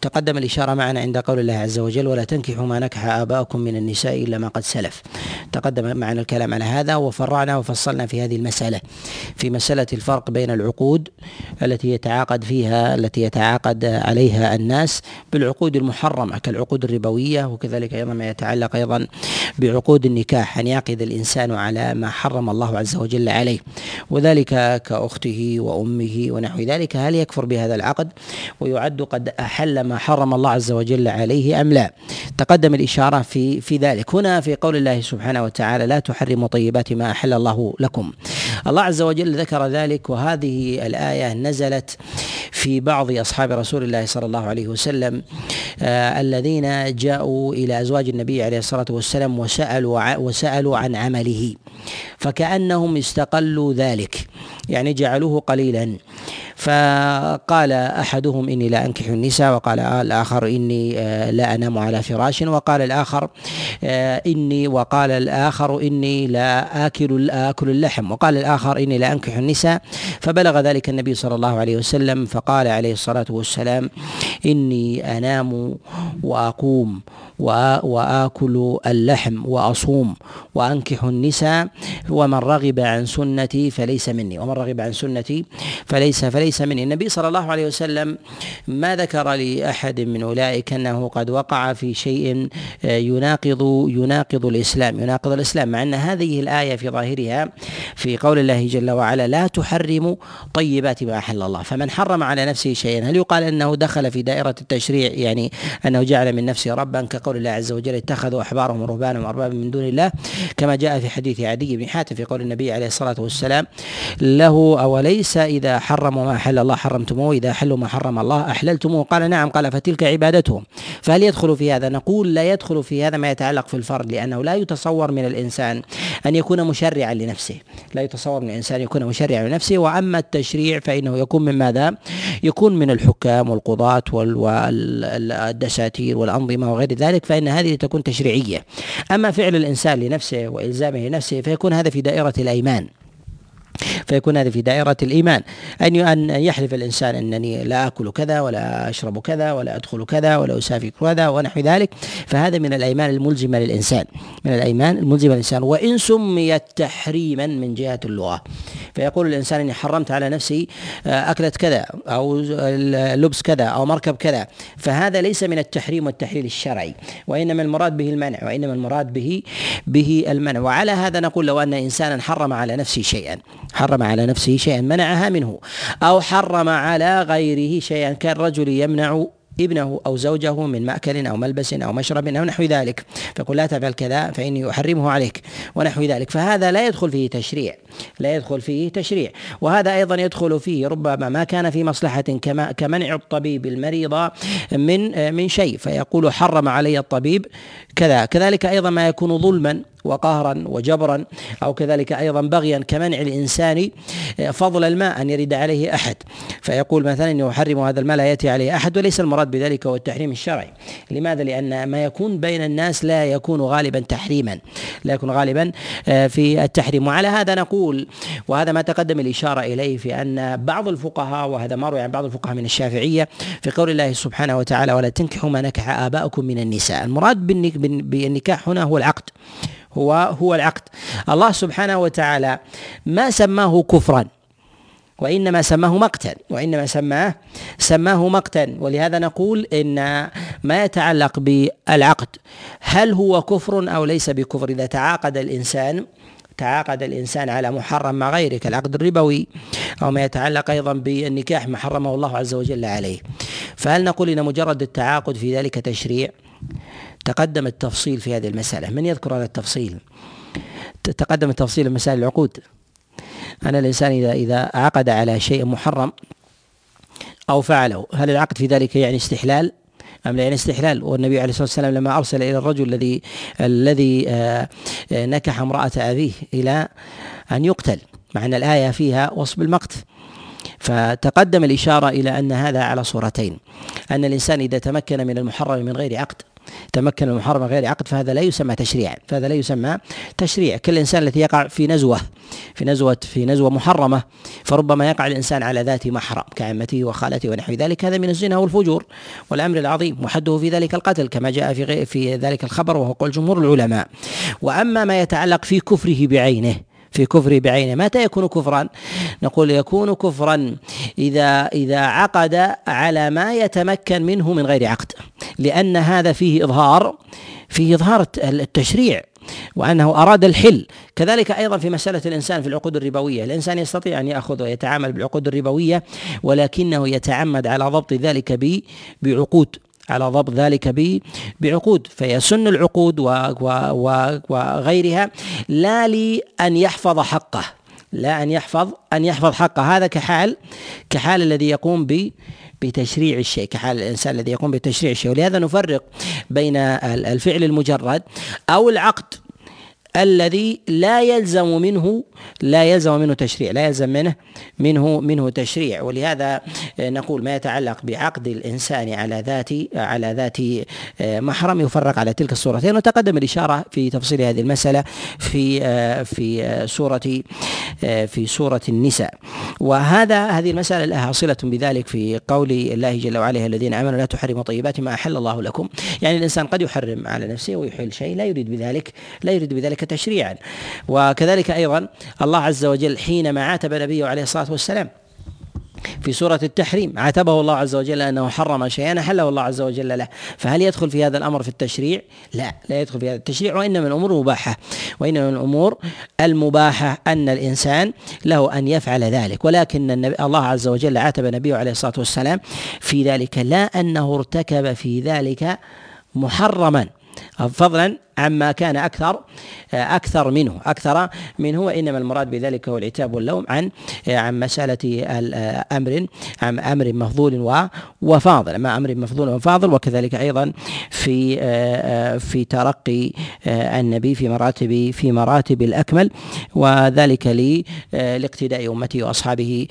تقدم الإشارة معنا عند قول الله عز وجل ولا تنكحوا ما نكح آباؤكم من النساء إلا ما قد سلف. تقدم معنا الكلام على هذا وفرعنا وفصلنا في هذه المسألة في مسألة الفرق بين العقود التي يتعاقد فيها التي يتعاقد عليها الناس بالعقود المحرمة كالعقود الربوية وكذلك أيضا ما يتعلق أيضا بعقود النكاح أن يعقد الإنسان على ما حرم الله عز وجل عليه. وذلك كأخته وأمه ونحو ذلك هل يكفر بهذا العقد؟ ويعد قد أحل ما حرم الله عز وجل عليه أم لا. تقدم الإشارة في في ذلك. هنا في قول الله سبحانه وتعالى لا تحرموا طيبات ما أحل الله لكم. الله عز وجل ذكر ذلك وهذه الآية نزلت في بعض أصحاب رسول الله صلى الله عليه وسلم آه الذين جاءوا إلى أزواج النبي عليه الصلاة والسلام وسألوا وسألوا عن عمله. فكأنهم استقلوا ذلك. يعني جعلوه قليلا. فقال أحدهم إني لا أنكح النساء وقال الآخر إني آه، لا أنام على فراش. وقال الآخر آه، إني وقال الآخر إني لا آكل آكل اللحم. وقال الآخر إني لا أنكح النساء. فبلغ ذلك النبي صلى الله عليه وسلم فقال عليه الصلاة والسلام إني أنام وأقوم وآكل اللحم وأصوم وأنكح النساء ومن رغب عن سنتي فليس مني ومن رغب عن سنتي فليس فليس مني. النبي صلى الله عليه وسلم ما ذكر لأحد من أولئك أنه قد وقع في شيء يناقض يناقض الإسلام يناقض الإسلام مع أن هذه الآية في ظاهرها في قول الله جل وعلا لا تحرموا طيبات ما أحل الله فمن حرم على نفسه شيئا هل يقال أنه دخل في دائرة التشريع. يعني أنه جعل من نفسه ربا كقول قول الله عز وجل اتخذوا أحبارهم ورهبانهم اربابا من دون الله كما جاء في حديث عدي بن حاتم في قول النبي عليه الصلاة والسلام له أوليس إذا حرموا ما أحل الله حرمتموه إذا حلوا ما حرم الله أحللتموه؟ قال نعم. قال فتلك عبادتهم. فهل يدخل في هذا؟ نقول لا يدخل في هذا ما يتعلق في الفرد لأنه لا يتصور من الإنسان أن يكون مشرعا لنفسه. لا يتصور من الإنسان يكون مشرعا لنفسه وأما التشريع فإنه يكون من ماذا؟ يكون من الحكام والقضاة والدساتير والأنظمة وغير ذلك فإن هذه تكون تشريعية. أما فعل الإنسان لنفسه وإلزامه لنفسه فيكون هذا في دائرة الأيمان. فيكون هذا في دائرة الإيمان. أن أن يحلف الإنسان أنني لا آكل كذا ولا أشرب كذا ولا أدخل كذا ولا أسافر كذا ونحو ذلك. فهذا من الأيمان الملزمة للإنسان. من الأيمان الملزمة للإنسان. وإن سميت تحريما من جهة اللغة. فيقول الإنسان إني حرمت على نفسي آه، أكلة كذا أو لبس كذا أو مركب كذا. فهذا ليس من التحريم والتحليل الشرعي. وإنما المراد به المنع. وإنما المراد به به المنع. وعلى هذا نقول لو أن إنسانا حرم على نفسه شيئا. حرم على نفسه شيئا منعها منه أو حرم على غيره شيئا كالرجل يمنع ابنه أو زوجه من مأكل أو ملبس أو مشرب أو نحو ذلك. فيقول لا تفعل كذا فإني أحرمه عليك ونحو ذلك. فهذا لا يدخل فيه تشريع لا يدخل فيه تشريع. وهذا أيضا يدخل فيه ربما ما كان في مصلحة كما كمنع الطبيب المريض من من شيء. فيقول حرم علي الطبيب كذا. كذلك أيضا ما يكون ظلما وقهرا وجبرا أو كذلك أيضا بغيا كمنع الإنسان فضل الماء أن يرد عليه أحد. فيقول مثلا انه أحرم هذا الماء لا يأتي عليه أحد وليس المراد بذلك هو التحريم الشرعي. لماذا؟ لأن ما يكون بين الناس لا يكون غالبا تحريما. لا يكون غالبا آه، في التحريم. وعلى هذا نقول وهذا ما تقدم الإشارة إليه في أن بعض الفقهاء وهذا ما روي عن بعض الفقهاء من الشافعية في قول الله سبحانه وتعالى ولا تنكحوا ما نكح آباؤكم من النساء. المراد بالنكاح هنا هو العقد. هو هو العقد. الله سبحانه وتعالى ما سماه كفرا وإنما سماه مقتا وإنما سماه سماه مقتا. ولهذا نقول إن ما يتعلق بالعقد هل هو كفر أو ليس بكفر؟ إذا تعاقد الإنسان تعاقد الإنسان على محرم مع غيره كالعقد الربوي أو ما يتعلق أيضا بالنكاح ما حرمه الله عز وجل عليه. فهل نقول إن مجرد التعاقد في ذلك تشريع؟ تقدم التفصيل في هذه المسألة. من يذكر هذا التفصيل؟ تقدم التفصيل في مسائل العقود. أن الإنسان إذا إذا عقد على شيء محرم أو فعله هل العقد في ذلك يعني استحلال؟ أم لا يعني استحلال؟ والنبي عليه الصلاة والسلام لما أرسل إلى الرجل الذي الذي آه، نكح امرأة أبيه إلى أن يقتل مع أن الآية فيها وصف المقت فتقدم الإشارة إلى أن هذا على صورتين. أن الإنسان إذا تمكن من المحرم من غير عقد تمكن المحرم غير عقد فهذا لا يسمى تشريعا فهذا لا يسمى تشريع. كل انسان الذي يقع في نزوة في نزوة في نزوة محرمة فربما يقع الإنسان على ذات محرم كعمته وخالته ونحو ذلك. هذا من الزنا والفجور والأمر العظيم وحده في ذلك القتل كما جاء في في ذلك الخبر وهو قول جمهور العلماء. وأما ما يتعلق في كفره بعينه في كفره بعينه. متى يكون كفرا؟ نقول يكون كفرا إذا إذا عقد على ما يتمكن منه من غير عقد لأن هذا فيه إظهار فيه إظهار التشريع وأنه أراد الحل. كذلك أيضا في مسألة الإنسان في العقود الربوية. الإنسان يستطيع أن يأخذ ويتعامل بالعقود الربوييه ولكنه يتعمد على ضبط ذلك بعقود. على ضبط ذلك بعقود فيسن العقود وغيرها لا لأن يحفظ حقه لا أن يحفظ أن يحفظ حقه. هذا كحال كحال الذي يقوم ب بتشريع الشيء كحال الإنسان الذي يقوم بتشريع الشيء. ولهذا نفرق بين الفعل المجرد أو العقد. الذي لا يلزم منه لا يلزم منه تشريع لا يلزم منه منه منه تشريع. ولهذا نقول ما يتعلق بعقد الإنسان على ذات على ذات محرم يفرق على تلك الصورتين. وتقدم الإشارة في تفصيل هذه المسألة في في سورة في سورة النساء. وهذا هذه المسألة لها صلة بذلك في قول الله جل وعلا الذين آمنوا لا تحرموا طيبات ما أحل الله لكم. يعني الإنسان قد يحرم على نفسه ويحل شيء لا يريد بذلك لا يريد بذلك تشريعا. وكذلك أيضا الله عز وجل حينما عاتب نبيه عليه الصلاة والسلام في سورة التحريم عاتبه الله عز وجل أنه حرم شيئا أحله الله عز وجل له. فهل يدخل في هذا الأمر في التشريع؟ لا لا يدخل في هذا التشريع وإنما الأمور مباحة. وإنما الأمور المباحة أن الإنسان له أن يفعل ذلك. ولكن النبي الله عز وجل عاتب نبيه عليه الصلاة والسلام في ذلك لا أنه ارتكب في ذلك محرما. فضلا عما كان أكثر أكثر منه أكثر منه وإنما المراد بذلك هو العتاب واللوم عن عن مسألة أمر عن أمر مفضول وفاضل. ما أمر مفضول وفاضل وكذلك أيضا في في ترقي النبي في مراتب في مراتب الأكمل وذلك لاقتداء امته وأصحابه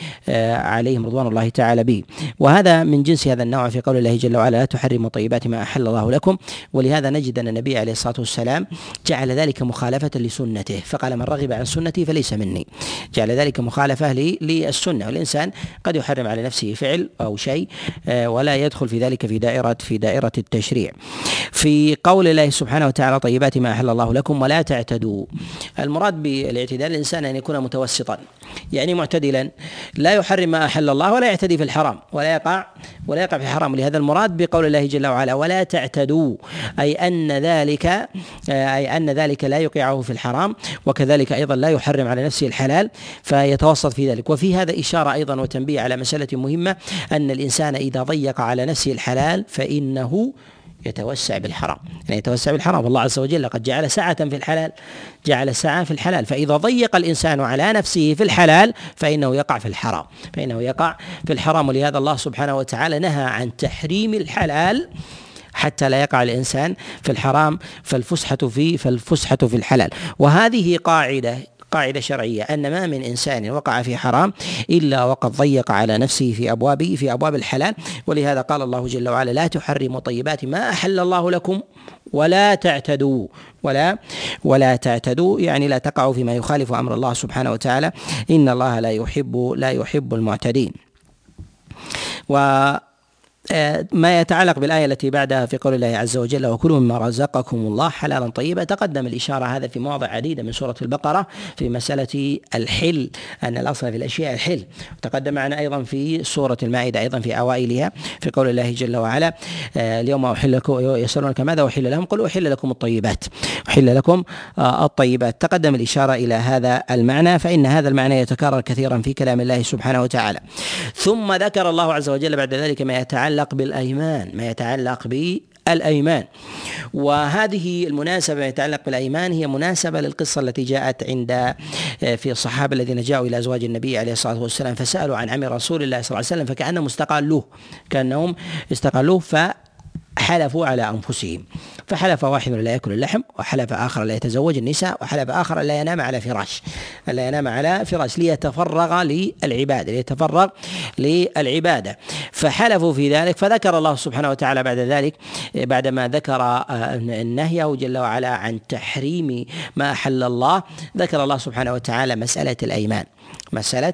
عليهم رضوان الله تعالى به. وهذا من جنس هذا النوع في قول الله جل وعلا لا تحرموا طيبات ما أحل الله لكم. ولهذا نجد أن النبي عليه الصلاة والسلام والسلام جعل ذلك مخالفة لسنته فقال من رغب عن سنتي فليس مني. جعل ذلك مخالفة للسنة والإنسان قد يحرم على نفسه فعل أو شيء آه، ولا يدخل في ذلك في دائرة في دائرة التشريع. في قول الله سبحانه وتعالى طيبات ما أحل الله لكم ولا تعتدوا. المراد بالاعتدال الإنسان أن يكون متوسطا يعني معتدلا. لا يحرم ما أحل الله ولا يعتدي في الحرام ولا يقع ولا يقع في الحرام. لهذا المراد بقول الله جل وعلا ولا تعتدوا أي أن ذلك أي أن ذلك لا يوقعه في الحرام وكذلك أيضا لا يحرم على نفسه الحلال فيتوسط في ذلك. وفي هذا إشارة أيضا وتنبيه على مسألة مهمة أن الإنسان إذا ضيق على نفسه الحلال فإنه يتوسع بالحرام. يعني يتوسع بالحرام. والله عز وجل قد جعل سعة في الحلال جعل سعة في الحلال. فإذا ضيق الإنسان على نفسه في الحلال فإنه يقع في الحرام. فإنه يقع في الحرام. ولهذا الله سبحانه وتعالى نهى عن تحريم الحلال حتى لا يقع الإنسان في الحرام فالفسحة في فالفسحة في الحلال. وهذه قاعدة قاعدة شرعية أن ما من إنسان وقع في حرام إلا وقد ضيق على نفسه في أبوابه في أبواب الحلال. ولهذا قال الله جل وعلا لا تحرموا طيبات ما أحل الله لكم ولا تعتدوا. ولا ولا تعتدوا يعني لا تقعوا فيما يخالف أمر الله سبحانه وتعالى. إن الله لا يحب لا يحب المعتدين. ما يتعلق بالآية التي بعدها في قول الله عز وجل وكلوا مما رزقكم الله حلالا طيبا تقدم الإشارة هذا في مواضع عديدة من سورة البقرة في مسألة الحل أن الأصل في الأشياء الحل. تقدم معنا أيضا في سورة المائدة أيضا في أوائلها في قول الله جل وعلا آه، اليوم أحل لكم يسألونك ماذا أحل لهم؟ قل أحل لكم الطيبات. أحل لكم آه، الطيبات. تقدم الإشارة إلى هذا المعنى فإن هذا المعنى يتكرر كثيرا في كلام الله سبحانه وتعالى. ثم ذكر الله عز وجل بعد ذلك ما يتعلق يتعلق بالأيمان ما يتعلق بالأيمان. وهذه المناسبة يتعلق بالأيمان هي مناسبة للقصة التي جاءت عند آه، في الصحابة الذين جاءوا إلى أزواج النبي عليه الصلاة والسلام فسألوا عن عم رسول الله صلى الله عليه وسلم فكأنهم استقالوه كأنهم استقالوه ف حلفوا على أنفسهم. فحلف واحد لا يأكل اللحم وحلف آخر لا يتزوج النساء وحلف آخر لا ينام على فراش. لا ينام على فراش ليتفرغ للعبادة ليتفرغ للعبادة. فحلفوا في ذلك فذكر الله سبحانه وتعالى بعد ذلك بعدما ذكر آه، نهيه جل وعلا عن تحريم ما أحل الله ذكر الله سبحانه وتعالى مسألة الأيمان. مسألة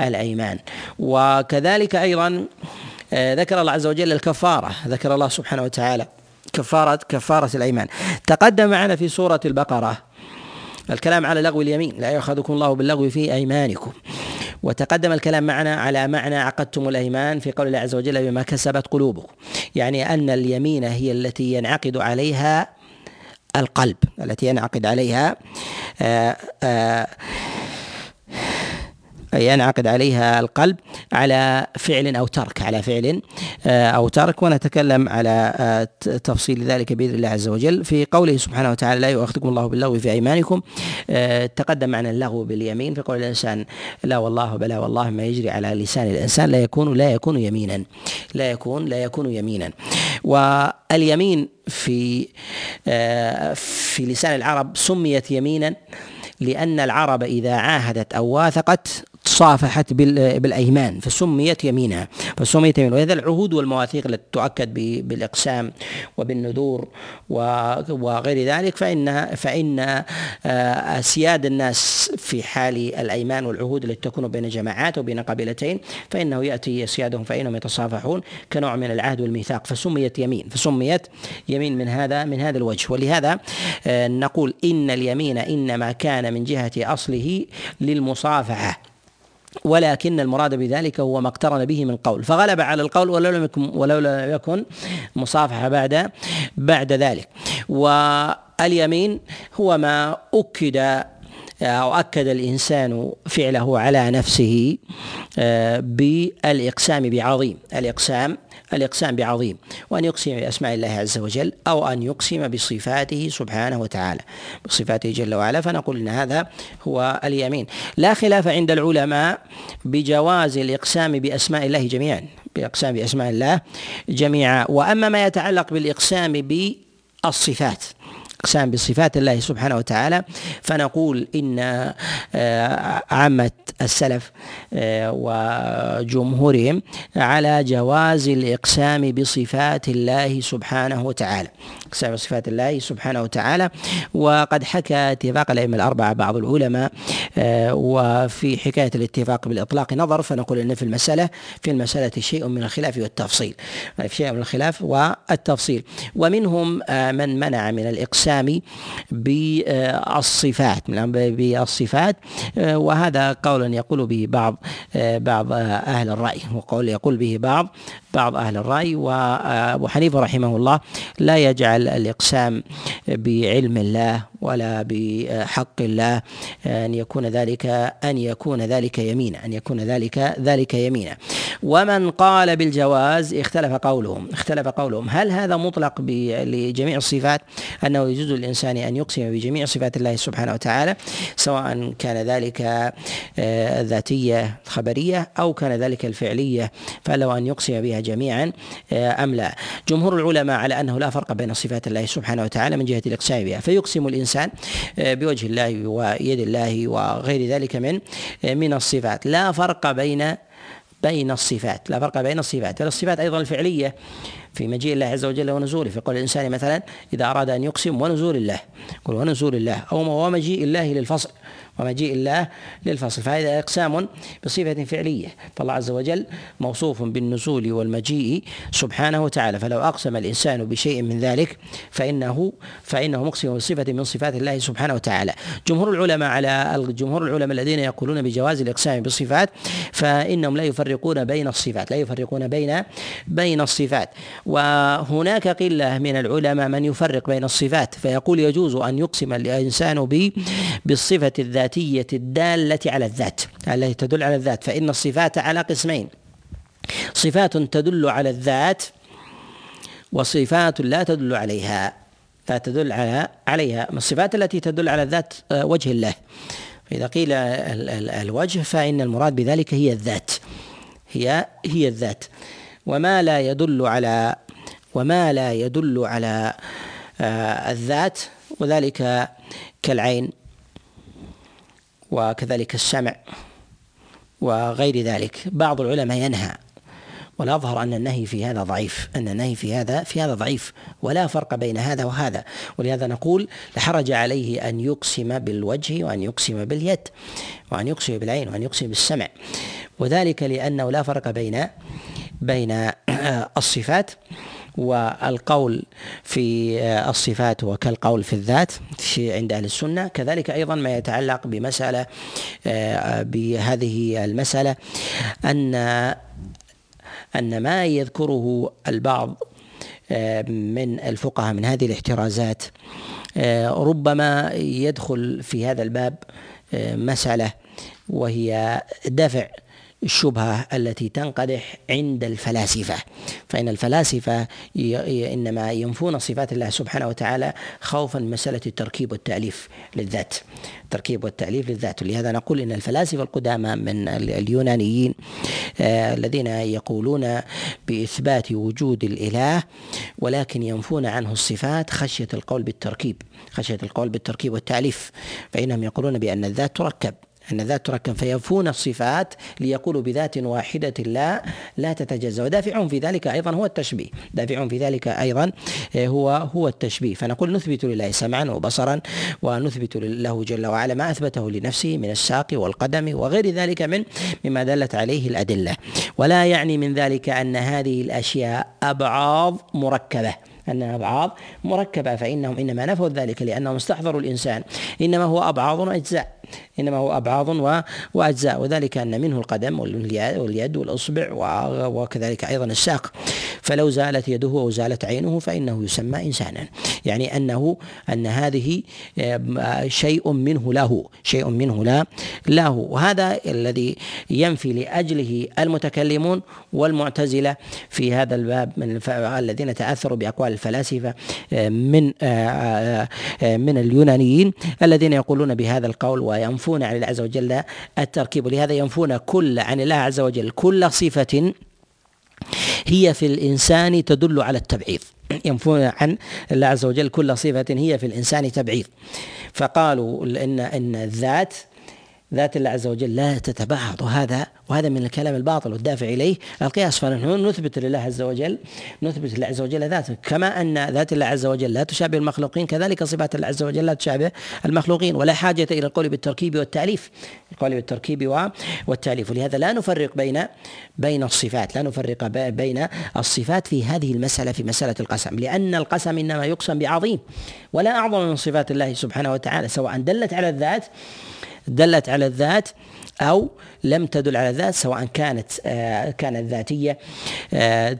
الأيمان. وكذلك أيضا آه، ذكر الله عز وجل الكفارة ذكر الله سبحانه وتعالى. كفارة كفارة الأيمان. تقدم معنا في سورة البقرة. الكلام على لغو اليمين. لا يأخذكم الله باللغو في أيمانكم. وتقدم الكلام معنا على معنى عقدتم الأيمان في قول الله عز وجل بما كسبت قلوبكم. يعني أن اليمين هي التي ينعقد عليها القلب التي ينعقد عليها آآ آآ ينعقد عليها القلب على فعل أو ترك على فعل آه، أو ترك. ونتكلم على آه، تفصيل ذلك بإذن الله عز وجل. في قوله سبحانه وتعالى لا يؤاخذكم الله باللغو في أيمانكم. آه، تقدم معنا اللغو باليمين. في قول الإنسان لا والله بلا والله ما يجري على لسان الإنسان. لا يكون لا يكون يمينا. لا يكون لا يكون يمينا. واليمين في في لسان العرب سميت يمينا لأن العرب إذا عاهدت أو واثقت صافحت بالأيمان فسميت يمينها فسميت يمينها. وهذا العهود والمواثيق التي تؤكد بالإقسام وبالنذور وغير ذلك فان فإن آه، سياد الناس في حال الأيمان والعهود التي تكون بين جماعات وبين قبيلتين فإنه يأتي سيادهم فإنهم يتصافحون كنوع من العهد والميثاق. فسميت يمين فسميت يمين من هذا من هذا الوجه. ولهذا آه، نقول إن اليمين إنما كان من جهة أصله للمصافحة. ولكن المراد بذلك هو ما اقترن به من قول. فغلب على القول ولو لم يكن ولو لم يكن مصافحة بعد بعد ذلك. واليمين هو ما أكد أو أكد الإنسان فعله على نفسه آه، بالإقسام بعظيم. الإقسام الإقسام بعظيم وأن يقسم بأسماء الله عز وجل أو أن يقسم بصفاته سبحانه وتعالى. بصفاته جل وعلا فنقول إن هذا هو اليمين. لا خلاف عند العلماء بجواز الإقسام بأسماء الله جميعا بإقسام بأسماء الله جميعا. وأما ما يتعلق بالإقسام بالصفات اقسام بصفات الله سبحانه وتعالى فنقول إن آه، عامة السلف آه، وجمهورهم على جواز الإقسام بصفات الله سبحانه وتعالى. إقسام بصفات الله سبحانه وتعالى. وقد حكى اتفاق الأئمة الأربعة بعض العلماء آه، وفي حكاية الاتفاق بالإطلاق نظر فنقول إن في المسألة في المسألة شيء من الخلاف والتفصيل. شيء من الخلاف والتفصيل. ومنهم من منع من الإقسام الإسلامي بالصفات من بالصفات وهذا قول يقول به بعض بعض أهل الرأي وقول يقول به بعض بعض أهل الرأي وأبو حنيفة رحمه الله لا يجعل الإقسام بعلم الله ولا بحق الله أن يكون ذلك أن يكون ذلك يمينا أن يكون ذلك ذلك يمينا. ومن قال بالجواز اختلف قولهم اختلف قولهم. هل هذا مطلق لجميع الصفات؟ أنه يجوز للإنسان أن يقسم بجميع صفات الله سبحانه وتعالى سواء كان ذلك آه، ذاتية خبرية أو كان ذلك الفعلية. فله أن يقسم بها جميعا آه، أم لا؟ جمهور العلماء على أنه لا فرق بين صفات الله سبحانه وتعالى من جهة الإقسام بها فيقسم الإنسان آه، بوجه الله ويد الله وغير ذلك من من الصفات. لا فرق بين بين الصفات لا فرق بين الصفات. الصفات أيضا الفعلية في مجيء الله عز وجل ونزوله. في قول الإنسان مثلا إذا أراد أن يقسم ونزول الله يقول ونزول الله أو ومجيء الله للفصل. ومجيء الله للفصل. فهذا إقسام بصفة فعلية. فالله عز وجل موصوف بالنزول والمجيء سبحانه وتعالى. فلو أقسم الإنسان بشيء من ذلك فإنه فإنه مقسم بصفة من صفات الله سبحانه وتعالى. جمهور العلماء على جمهور العلماء الذين يقولون بجواز الإقسام بالصفات فإنهم لا يفرقون بين الصفات. لا يفرقون بين بين الصفات. وهناك قلة من العلماء من يفرق بين الصفات. فيقول يجوز أن يقسم الإنسان بالصفة الذاتية الذاتية الدالة على الذات التي تدل على الذات فإن الصفات على قسمين. صفات تدل على الذات وصفات لا تدل عليها لا تدل على عليها. الصفات التي تدل على الذات؟ آه، وجه الله. فإذا قيل الوجه فإن المراد بذلك هي الذات. هي هي الذات. وما لا يدل على وما لا يدل على الذات وذلك كالعين. وكذلك السمع وغير ذلك. بعض العلماء ينهى والأظهر أن النهي في هذا ضعيف أن النهي في هذا في هذا ضعيف ولا فرق بين هذا وهذا. ولهذا نقول لحرج عليه أن يقسم بالوجه وأن يقسم باليد وأن يقسم بالعين وأن يقسم بالسمع. وذلك لأنه لا فرق بين بين الصفات. والقول في الصفات وكالقول في الذات عند أهل السنة. كذلك أيضا ما يتعلق بمسألة بهذه المسألة أن أن ما يذكره البعض من الفقهاء من هذه الاحترازات ربما يدخل في هذا الباب مسألة وهي دفع الشبهة التي تنقدح عند الفلاسفة. فإن الفلاسفة إنما ينفون صفات الله سبحانه وتعالى خوفا من مسألة التركيب والتأليف للذات. التركيب والتأليف للذات. ولهذا نقول إن الفلاسفة القدامى من اليونانيين آه الذين يقولون بإثبات وجود الإله ولكن ينفون عنه الصفات خشية القول بالتركيب. خشية القول بالتركيب والتأليف. فإنهم يقولون بأن الذات تركب. أن الذات تركب فينفون الصفات ليقولوا بذات واحدة لا لا تتجزأ. ودافعهم في ذلك أيضا هو التشبيه. دافعهم في ذلك أيضا آه، هو هو التشبيه. فنقول نثبت لله سمعا وبصرا ونثبت له جل وعلا ما أثبته لنفسه من الساق والقدم وغير ذلك من مما دلت عليه الأدلة. ولا يعني من ذلك أن هذه الأشياء أبعاض مركبة. أنها أبعاض مركبة فإنهم إنما نفوا ذلك لأنهم استحضروا الإنسان. إنما هو أبعاض وأجزاء إنما هو أبعاض وأجزاء وذلك أن منه القدم واليد والإصبع وكذلك أيضا الساق. فلو زالت يده أو زالت عينه فإنه يسمى إنسانا. يعني أنه أن هذه آه، شيء منه له شيء منه لا له. وهذا الذي ينفي لأجله المتكلمون والمعتزلة في هذا الباب من الذين تأثروا بأقوال الفلاسفة آه، من آه، من اليونانيين الذين يقولون بهذا القول وينفون عن الله عز وجل التركيب. ولهذا ينفون كل عن الله عز وجل. كل صفة هي في الإنسان تدل على التبعيض. ينفون عن الله عز وجل كل صفة هي في الإنسان تبعيض. فقالوا إن إن الذات ذات الله عز وجل لا تتبعض وهذا وهذا من الكلام الباطل والدافع إليه. القياس فنحن نثبت لله عز وجل نثبت لله عز وجل ذاته كما أن ذات الله عز وجل لا تشابه المخلوقين كذلك صفات الله عز وجل لا تشابه المخلوقين ولا حاجة إلى القول بالتركيب والتأليف. القول بالتركيب والتأليف. ولهذا لا نفرق بين بين الصفات لا نفرق بين الصفات في هذه المسألة في مسألة القسم لأن القسم إنما يقسم بعظيم. ولا أعظم من صفات الله سبحانه وتعالى سواء دلت على الذات دلت على الذات أو لم تدل على الذات سواء كانت آه، كانت ذاتية آه،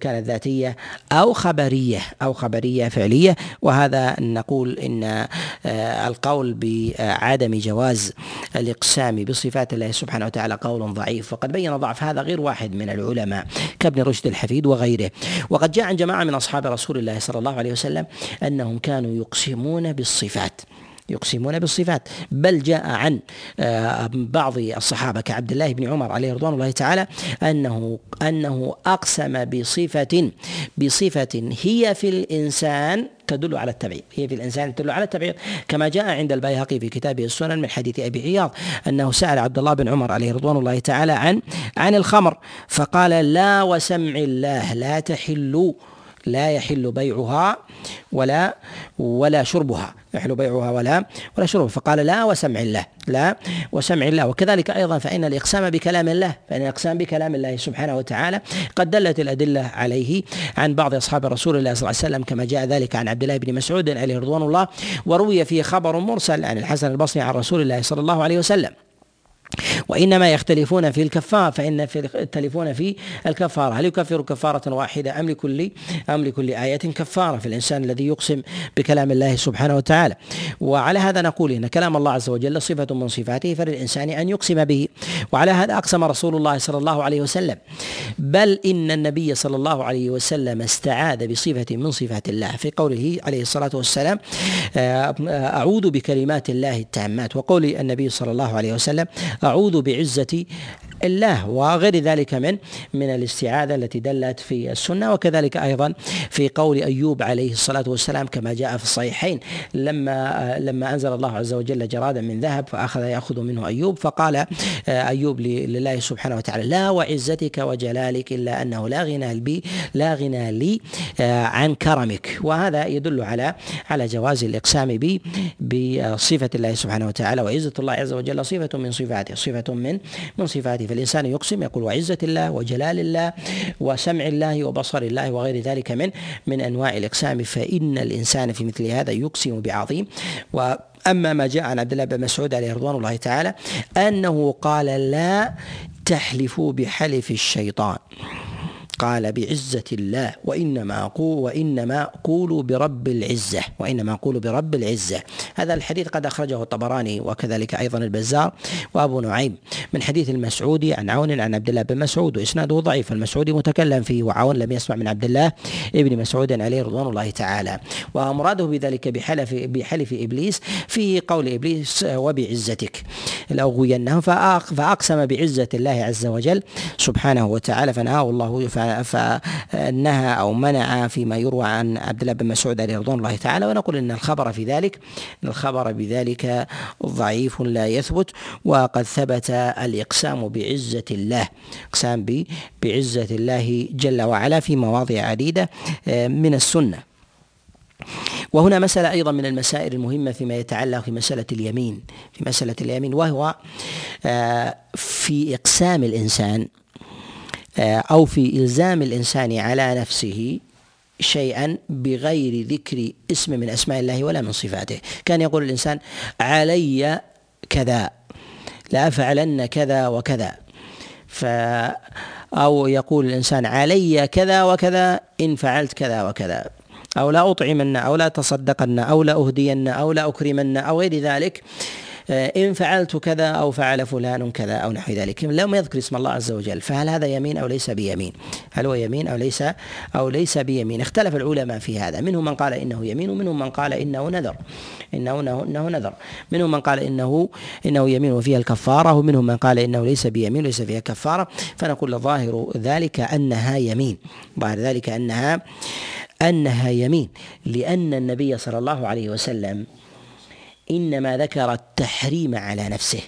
كانت ذاتية أو خبرية أو خبرية فعلية. وهذا نقول إن آه، القول بعدم جواز الإقسام بصفات الله سبحانه وتعالى قول ضعيف. وقد بين ضعف هذا غير واحد من العلماء كابن رشد الحفيد وغيره. وقد جاء عن جماعة من أصحاب رسول الله صلى الله عليه وسلم أنهم كانوا يقسمون بالصفات. يقسمون بالصفات. بل جاء عن آه، بعض الصحابة كعبد الله بن عمر عليه رضوان الله تعالى أنه أنه أقسم بصفة بصفة هي في الإنسان تدل على التبعيض. هي في الإنسان تدل على التبعيض. كما جاء عند البيهقي في كتابه السنن من حديث أبي عياض أنه سأل عبد الله بن عمر عليه رضوان الله تعالى عن عن الخمر. فقال لا وسمع الله لا تحل لا يحل بيعها ولا ولا شربها. يحل بيعها ولا ولا شربها. فقال لا وسمع الله. لا وسمع الله. وكذلك أيضا فإن الإقسام بكلام الله. فإن الإقسام بكلام الله سبحانه وتعالى قد دلت الأدلة عليه عن بعض أصحاب رسول الله صلى الله عليه وسلم كما جاء ذلك عن عبد الله بن مسعود عليه رضوان الله وروي فيه خبر مرسل عن الحسن البصري عن رسول الله صلى الله عليه وسلم. وإنما يختلفون في الكفارة فإن في يختلفون في الكفارة. هل يكفر كفارة واحدة أم لكل أم لكل آية كفارة في الإنسان الذي يقسم بكلام الله سبحانه وتعالى؟ وعلى هذا نقول إن كلام الله عز وجل صفة من صفاته فللإنسان أن يقسم به. وعلى هذا أقسم رسول الله صلى الله عليه وسلم. بل إن النبي صلى الله عليه وسلم استعاذ بصفة من صفات الله. في قوله عليه الصلاة والسلام آه، أعوذ بكلمات الله التامات. وقول النبي صلى الله عليه وسلم أعوذ بعزة الله وغير ذلك من من الاستعاذة التي دلت في السنة وكذلك أيضا في قول أيوب عليه الصلاة والسلام كما جاء في الصحيحين لما لما أنزل الله عز وجل جرادا من ذهب فأخذ يأخذ منه أيوب فقال أيوب لله سبحانه وتعالى لا وعزتك وجلالك إلا أنه لا غنى بي لا غنى لي عن كرمك. وهذا يدل على على جواز الإقسام به بصفة الله سبحانه وتعالى وعزة الله عز وجل صفة من صفاته صفة من من صفاته. فالإنسان يقسم يقول وعزة الله وجلال الله وسمع الله وبصر الله وغير ذلك من من أنواع الإقسام. فإن الإنسان في مثل هذا يقسم بعظيم. و أما ما جاء عن عبد الله بن مسعود عليه رضوان الله تعالى أنه قال لا تحلفوا بحلف الشيطان. قال بعزة الله وإنما أقول وإنما أقول برب العزة وإنما أقول برب العزة. هذا الحديث قد أخرجه الطبراني وكذلك أيضا البزار وأبو نعيم. من حديث المسعودي عن عون عن عبد الله بن مسعود وإسناده ضعيف المسعودي متكلم فيه وعون لم يسمع من عبد الله ابن مسعود عليه رضوان الله تعالى. ومراده بذلك بحلف بحلف إبليس في قول إبليس وبعزتك. لأغوينهم فأقسم بعزة الله عز وجل سبحانه وتعالى فنهاه الله فنهى أو منع فيما يروى عن عبد الله بن مسعود عليه رضوان الله تعالى. ونقول إن الخبر في ذلك إن الخبر بذلك ضعيف لا يثبت. وقد ثبت الإقسام بعزة الله إقسام بعزة الله جل وعلا في مواضع عديدة آه، من السنة. وهنا مسألة أيضا من المسائل المهمة فيما يتعلق في مسألة اليمين في مسألة اليمين وهو آه، في إقسام الإنسان آه، أو في إلزام الإنسان على نفسه شيئا بغير ذكر اسم من أسماء الله ولا من صفاته. كان يقول الإنسان علي كذا لأفعلن كذا وكذا. ف أو يقول الإنسان علي كذا وكذا إن فعلت كذا وكذا. أو لا أطعمن أو لا تصدقن أو لا أهدين أو لا أكرمن أو غير ذلك آه، إن فعلت كذا أو فعل فلان كذا أو نحو ذلك. لم يذكر اسم الله عز وجل فهل هذا يمين أو ليس بيمين؟ هل هو يمين أو ليس أو ليس بيمين؟ اختلف العلماء في هذا. منهم من قال إنه يمين ومنهم من قال إنه نذر. إنه إنه نذر. منهم من قال إنه إنه يمين وفيها الكفارة ومنهم من قال إنه ليس بيمين وليس فيها كفارة. فنقول ظاهر ذلك أنها يمين. ظاهر ذلك أنها أنها يمين لأن النبي صلى الله عليه وسلم إنما ذكر التحريم على نفسه.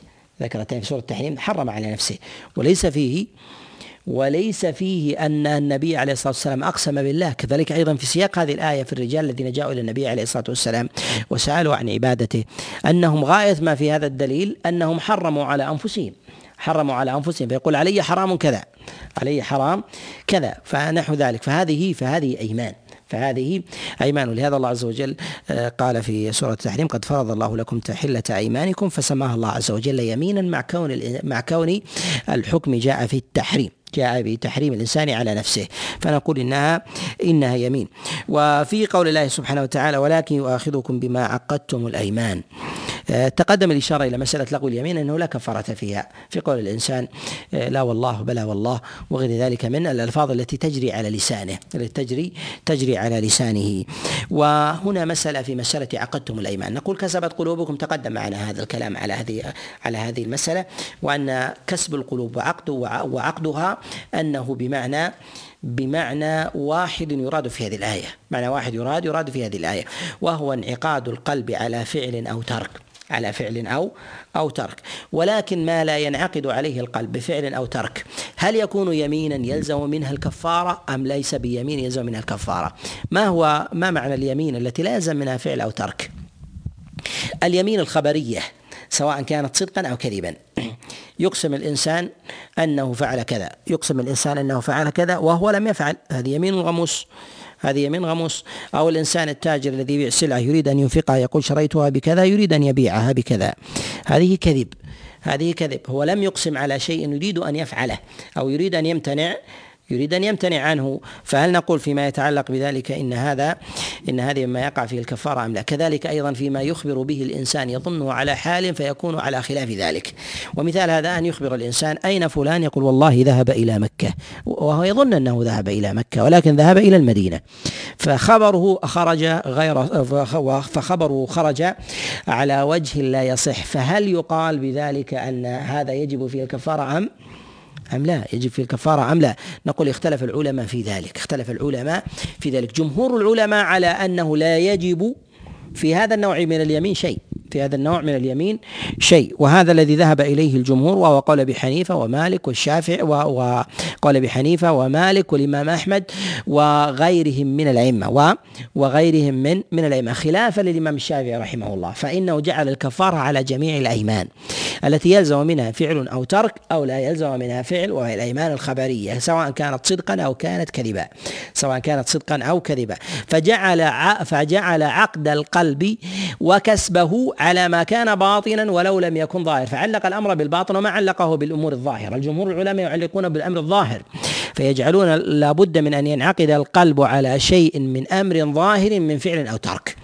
ذكر في سورة التحريم حرم على نفسه. وليس فيه وليس فيه أن النبي عليه الصلاة والسلام أقسم بالله. كذلك أيضا في سياق هذه الآية في الرجال الذين جاءوا إلى النبي عليه الصلاة والسلام وسألوا عن عبادته. أنهم غاية ما في هذا الدليل أنهم حرموا على أنفسهم. حرموا على أنفسهم. فيقول علي حرام كذا علي حرام كذا فنحو ذلك. فهذه فهذه أيمان. فهذه أيمان. لهذا الله عز وجل آه، قال في سورة التحريم قد فرض الله لكم تحلة أيمانكم فسماها الله عز وجل يمينا مع كون مع كون الحكم جاء في التحريم جاء بتحريم الإنسان على نفسه. فنقول إنها إنها يمين. وفي قول الله سبحانه وتعالى ولكن يؤاخذكم بما عقدتم الأيمان. آه، تقدم الإشارة إلى مسألة لغو اليمين أنه لا كفارة فيها. في قول الإنسان آه، لا والله بلا والله وغير ذلك من الألفاظ التي تجري على لسانه التي تجري تجري على لسانه. وهنا مسألة في مسألة عقدتم الأيمان. نقول كسبت قلوبكم تقدم معنا هذا الكلام على هذه على هذه المسألة وأن كسب القلوب وعقد وعقدها أنه بمعنى بمعنى واحد يراد في هذه الآية. معنى واحد يراد يراد في هذه الآية. وهو انعقاد القلب على فعل أو ترك. على فعل أو أو ترك. ولكن ما لا ينعقد عليه القلب بفعل أو ترك. هل يكون يمينا يلزم منها الكفارة أم ليس بيمين يلزم منها الكفارة؟ ما هو ما معنى اليمين التي لا يلزم منها فعل أو ترك؟ اليمين الخبرية سواء كانت صدقا أو كذبا. يقسم الإنسان أنه فعل كذا. يقسم الإنسان أنه فعل كذا وهو لم يفعل. هذه يمين غموس هذه يمين غموس. أو الإنسان التاجر الذي يبيع سلعة يريد أن ينفقها يقول شريتها بكذا يريد أن يبيعها بكذا. هذه كذب. هذه كذب. هو لم يقسم على شيء يريد أن يفعله أو يريد أن يمتنع يريد أن يمتنع عنه. فهل نقول فيما يتعلق بذلك إن هذا إن هذه مما يقع فيه الكفارة أم لا. كذلك أيضا فيما يخبر به الإنسان يظنه على حال فيكون على خلاف ذلك. ومثال هذا أن يخبر الإنسان أين فلان؟ يقول والله ذهب إلى مكة. وهو يظن أنه ذهب إلى مكة ولكن ذهب إلى المدينة. فخبره خرج غير فخبره خرج على وجه لا يصح. فهل يقال بذلك أن هذا يجب فيه الكفارة أم أم لا؟ يجب في الكفارة أم لا؟ نقول اختلف العلماء في ذلك اختلف العلماء في ذلك. جمهور العلماء على أنه لا يجب في هذا النوع من اليمين شيء. في هذا النوع من اليمين شيء. وهذا الذي ذهب إليه الجمهور وهو قول أبي حنيفة ومالك والشافعي وقول أبي حنيفة ومالك والإمام أحمد وغيرهم من الأئمة وغيرهم من من الأئمة خلافا للإمام الشافعي رحمه الله. فإنه جعل الكفارة على جميع الأيمان. التي يلزم منها فعل أو ترك أو لا يلزم منها فعل وهي الأيمان الخبرية سواء كانت صدقا أو كانت كذبا. سواء كانت صدقا أو كذبا. فجعل فجعل عقد القلب وكسبه على ما كان باطنا ولو لم يكن ظاهر. فعلق الأمر بالباطن وما علقه بالأمور الظاهرة. الجمهور العلماء يعلقون بالأمر الظاهر فيجعلون لابد من أن ينعقد القلب على شيء من أمر ظاهر من فعل أو ترك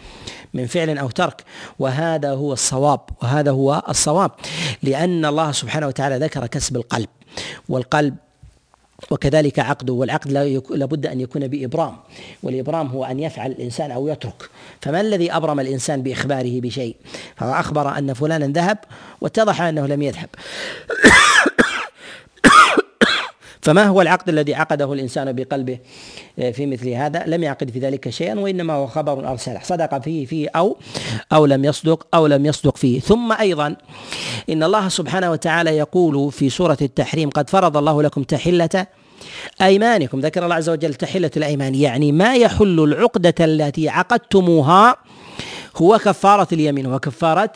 من فعل أو ترك. وهذا هو الصواب وهذا هو الصواب لأن الله سبحانه وتعالى ذكر كسب القلب والقلب وكذلك عقده والعقد لابد أن يكون بإبرام والإبرام هو أن يفعل الإنسان أو يترك. فما الذي أبرم الإنسان بإخباره بشيء؟ فهو أخبر أن فلانا ذهب واتضح أنه لم يذهب. فما هو العقد الذي عقده الإنسان بقلبه آه، في مثل هذا؟ لم يعقد في ذلك شيئا وإنما هو خبر ارسله صدق فيه فيه أو أو لم يصدق أو لم يصدق فيه. ثم أيضا إن الله سبحانه وتعالى يقول في سورة التحريم قد فرض الله لكم تحلة أيمانكم. ذكر الله عز وجل تحلة الأيمان يعني ما يحل العقدة التي عقدتموها هو كفارة اليمين وكفارة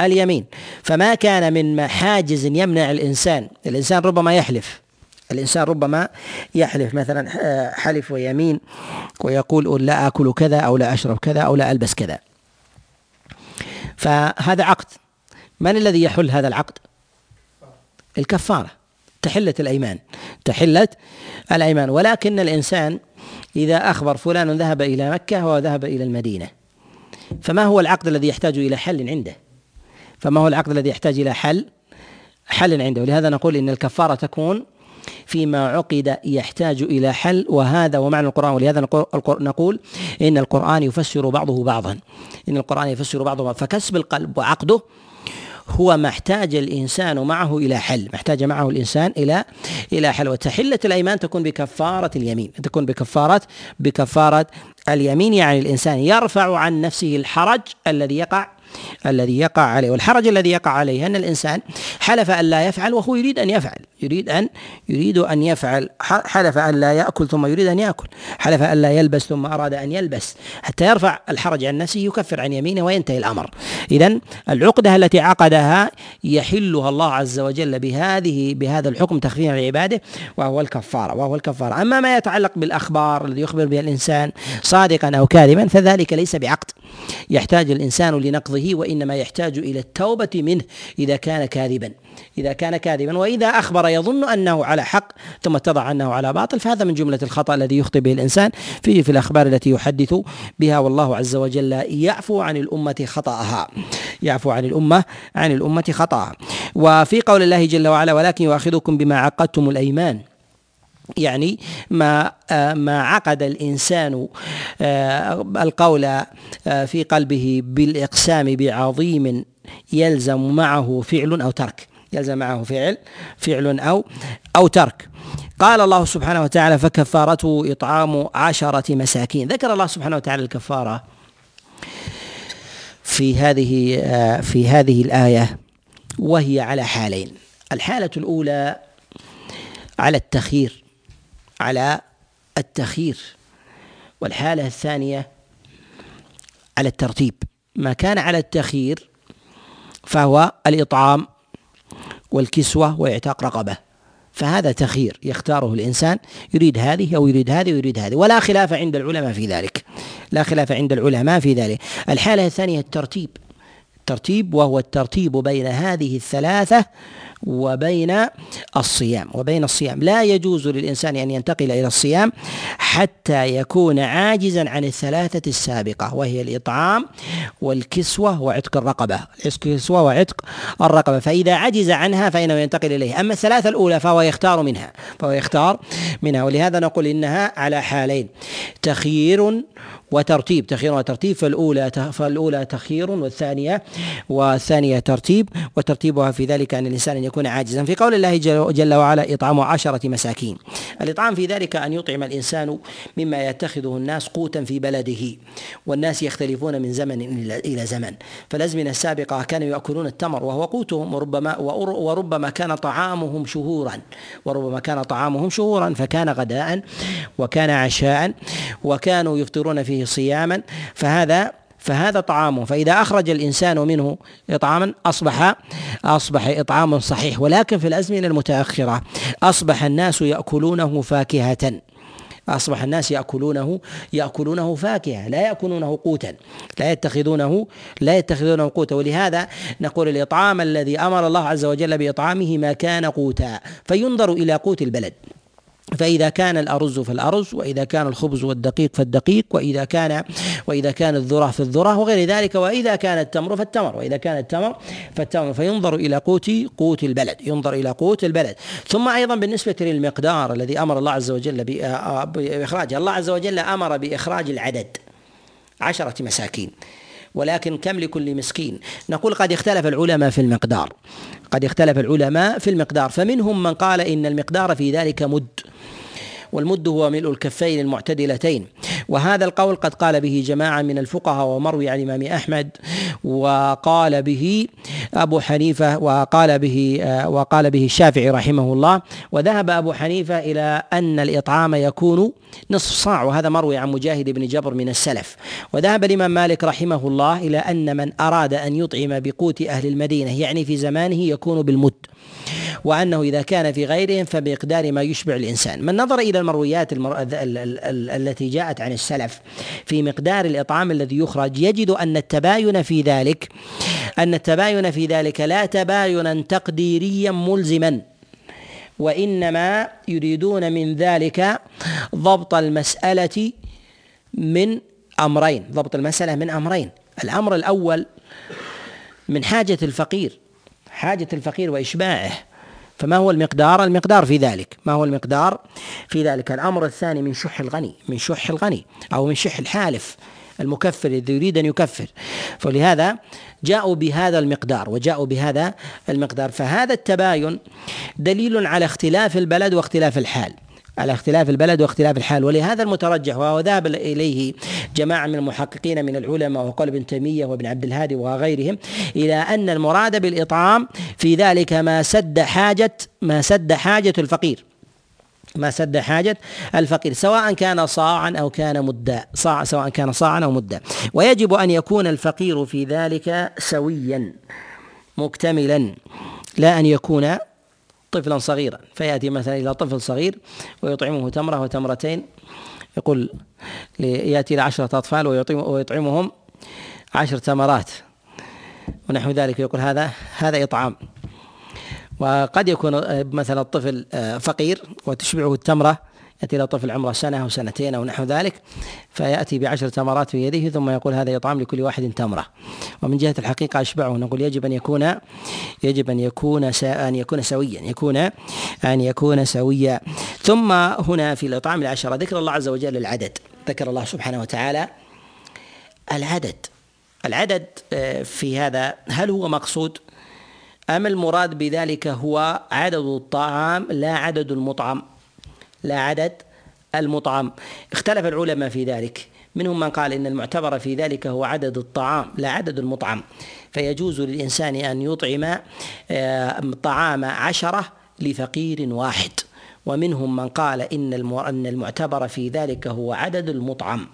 اليمين. فما كان من حاجز يمنع الإنسان الإنسان ربما يحلف الإنسان ربما يحلف مثلا آه، حلف ويمين ويقول لا آكل كذا أو لا أشرب كذا أو لا ألبس كذا. فهذا عقد. من الذي يحل هذا العقد؟ الكفارة. تحلة الأيمان. تحلة الأيمان. ولكن الإنسان إذا أخبر فلان ذهب إلى مكة وذهب إلى المدينة. فما هو العقد الذي يحتاج إلى حل عنده؟ فما هو العقد الذي يحتاج إلى حل؟ حل عنده. ولهذا نقول إن الكفارة تكون فيما عقد يحتاج إلى حل. وهذا ومعنى القرآن ولهذا نقول إن القرآن يفسر بعضه بعضا. إن القرآن يفسر بعضه بعضا. فكسب القلب وعقده هو ما احتاج الإنسان معه إلى حل، ما احتاج معه الإنسان إلى إلى حل، وتحلة الأيمان تكون بكفارة اليمين، تكون بكفاره بكفارة اليمين. يعني الإنسان يرفع عن نفسه الحرج الذي يقع الذي يقع عليه والحرج الذي يقع عليه أن الإنسان حلف أن لا يفعل وهو يريد أن يفعل يريد أن يريد أن يفعل حلف أن لا يأكل ثم يريد أن يأكل حلف أن لا يلبس ثم أراد أن يلبس حتى يرفع الحرج عن نفسه يكفر عن يمينه وينتهي الأمر. إذا العقدة التي عقدها يحلها الله عز وجل بهذه بهذا الحكم تخفيفا لعباده وهو الكفارة وهو الكفارة. أما ما يتعلق بالأخبار الذي يخبر بها الإنسان صادقا أو كاذبا فذلك ليس بعقد. يحتاج الإنسان لنقضه وإنما يحتاج إلى التوبة منه إذا كان كاذبا. إذا كان كاذبا وإذا أخبر يظن أنه على حق ثم اتضح أنه على باطل فهذا من جملة الخطأ الذي يخطئ به الإنسان فيه في الأخبار التي يحدث بها. والله عز وجل يعفو عن الأمة خطأها. يعفو عن الأمة عن الأمة خطأها. وفي قول الله جل وعلا ولكن يؤاخذكم بما عقدتم الأيمان. يعني ما ما عقد الإنسان آه، القول آه، في قلبه بالإقسام بعظيم يلزم معه فعل أو ترك. يلزم معه فعل فعل أو أو ترك. قال الله سبحانه وتعالى فكفارته إطعام عشرة مساكين. ذكر الله سبحانه وتعالى الكفارة في هذه آه، في هذه الآية وهي على حالين. الحالة الأولى على التخيير. على التخيير. والحالة الثانية على الترتيب. ما كان على التخيير فهو الإطعام والكسوة وإعتاق رقبة. فهذا تخيير يختاره الإنسان يريد هذه أو يريد هذه ويريد هذه. ولا خلاف عند العلماء في ذلك. لا خلاف عند العلماء في ذلك. الحالة الثانية الترتيب. الترتيب وهو الترتيب بين هذه الثلاثة وبين الصيام وبين الصيام. لا يجوز للإنسان أن ينتقل إلى الصيام حتى يكون عاجزا عن الثلاثة السابقة وهي الإطعام والكسوة وعتق الرقبة. الكسوة وعتق الرقبة فإذا عجز عنها فإنه ينتقل إليه أما الثلاثة الأولى فهو يختار منها فهو يختار منها. ولهذا نقول إنها على حالين تخيير وترتيب. تخير وترتيب فالأولى فالأولى تخيير والثانية والثانية ترتيب. وترتيبها في ذلك أن الإنسان يكون عاجزا. في قول الله جل وعلا إطعام عشرة مساكين. الإطعام في ذلك أن يطعم الإنسان مما يتخذه الناس قوتا في بلده والناس يختلفون من زمن إلى زمن. فالأزمنة السابقة كانوا يأكلون التمر وهو قوتهم وربما وربما كان طعامهم شهورا. وربما كان طعامهم شهورا فكان غداء وكان عشاء وكانوا يفطرون فيه صياما. فهذا فهذا طعامه فإذا أخرج الإنسان منه إطعاما أصبح أصبح إطعام صحيح. ولكن في الأزمنة المتأخرة أصبح الناس يأكلونه فاكهة. أصبح الناس يأكلونه يأكلونه فاكهة لا يأكلونه قوتا لا يتخذونه لا يتخذونه قوتا. ولهذا نقول الإطعام الذي أمر الله عز وجل بإطعامه ما كان قوتا فينظر إلى قوت البلد. فإذا كان الأرز فالأرز وإذا كان الخبز والدقيق فالدقيق وإذا كان وإذا كان الذرة في الذرة وغير ذلك وإذا كان التمر فالتمر وإذا كان التمر فالتمر فينظر إلى قوت قوت البلد ينظر إلى قوت البلد. ثم أيضا بالنسبة للمقدار الذي أمر الله عز وجل بإخراجه الله عز وجل أمر بإخراج العدد عشرة مساكين ولكن كم لكل مسكين؟ نقول قد اختلف العلماء في المقدار قد اختلف العلماء في المقدار فمنهم من قال إن المقدار في ذلك مد والمد هو ملء الكفين المعتدلتين. وهذا القول قد قال به جماعة من الفقهاء ومروي عن الإمام أحمد وقال به أبو حنيفة وقال به وقال به الشافعي رحمه الله. وذهب أبو حنيفة إلى أن الإطعام يكون نصف صاع وهذا مروي عن مجاهد بن جبر من السلف. وذهب الإمام مالك رحمه الله إلى أن من أراد أن يطعم بقوت أهل المدينة يعني في زمانه يكون بالمد. وأنه إذا كان في غيرهم فبمقدار ما يشبع الإنسان. من نظر إلى المرويات المر... التي جاءت عن السلف في مقدار الإطعام الذي يخرج يجد أن التباين في ذلك أن التباين في ذلك لا تباينا تقديريا ملزما وإنما يريدون من ذلك ضبط المسألة من أمرين. ضبط المسألة من أمرين. الأمر الأول من حاجة الفقير حاجة الفقير وإشباعه. فما هو المقدار؟ المقدار في ذلك، ما هو المقدار؟ في ذلك، الأمر الثاني من شح الغني، من شح الغني أو من شح الحالف المكفر الذي يريد أن يكفر، فلهذا جاءوا بهذا المقدار وجاءوا بهذا المقدار، فهذا التباين دليل على اختلاف البلد واختلاف الحال. على اختلاف البلد واختلاف الحال. ولهذا المترجح وهو ذهب إليه جماعة من المحققين من العلماء وقال ابن تيمية وابن عبد الهادي وغيرهم إلى أن المراد بالإطعام في ذلك ما سد حاجة ما سد حاجة الفقير. ما سد حاجة الفقير سواء كان صاعا أو كان مدا صاع سواء كان صاعا أو مدا. ويجب أن يكون الفقير في ذلك سويا مكتملا لا أن يكون طفلا صغيرا فيأتي مثلا إلى طفل صغير ويطعمه تمرة وتمرتين يقول يأتي إلى عشرة أطفال ويطعمهم عشر تمرات ونحو ذلك يقول هذا هذا إطعام. وقد يكون مثلا الطفل فقير وتشبعه التمرة يأتي إلى طفل عمره سنة أو سنتين أو نحو ذلك فيأتي بعشر تمرات في يده ثم يقول هذا إطعام لكل واحد تمرة. ومن جهة الحقيقة أشبعه نقول يجب أن يكون يجب أن يكون أن يكون سويا يكون أن يكون سويا. ثم هنا في الإطعام العشرة ذكر الله عز وجل العدد. ذكر الله سبحانه وتعالى العدد. العدد آه، في هذا هل هو مقصود؟ أم المراد بذلك هو عدد الطعام لا عدد المطعم؟ لا عدد المطعم. اختلف العلماء في ذلك. منهم من قال إن المعتبر في ذلك هو عدد الطعام لا عدد المطعم. فيجوز للإنسان أن يطعم آه، طعام عشرة لفقير واحد. ومنهم من قال أن المعتبر في ذلك هو عدد المطعم.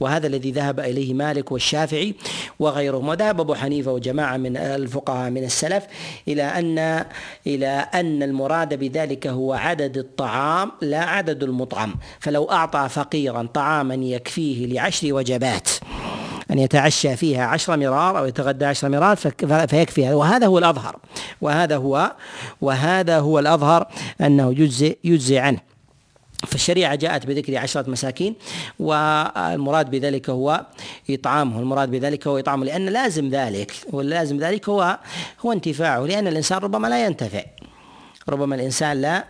وهذا الذي ذهب إليه مالك والشافعي وغيرهم وذهب أبو حنيفة وجماعة من الفقهاء من السلف إلى ان إلى أن المراد بذلك هو عدد الطعام لا عدد المطعم. فلو أعطى فقيرا طعاما يكفيه لعشر وجبات أن يتعشى فيها عشر مرار أو يتغدى عشر مرار فيكفي وهذا هو الأظهر. وهذا هو وهذا هو الأظهر أنه يجزي يجزي عنه. فالشريعة جاءت بذكر عشرة مساكين والمراد بذلك هو إطعامه المراد بذلك هو إطعامه لأن لازم ذلك واللازم ذلك هو هو انتفاعه لأن الإنسان ربما لا ينتفع ربما الإنسان لا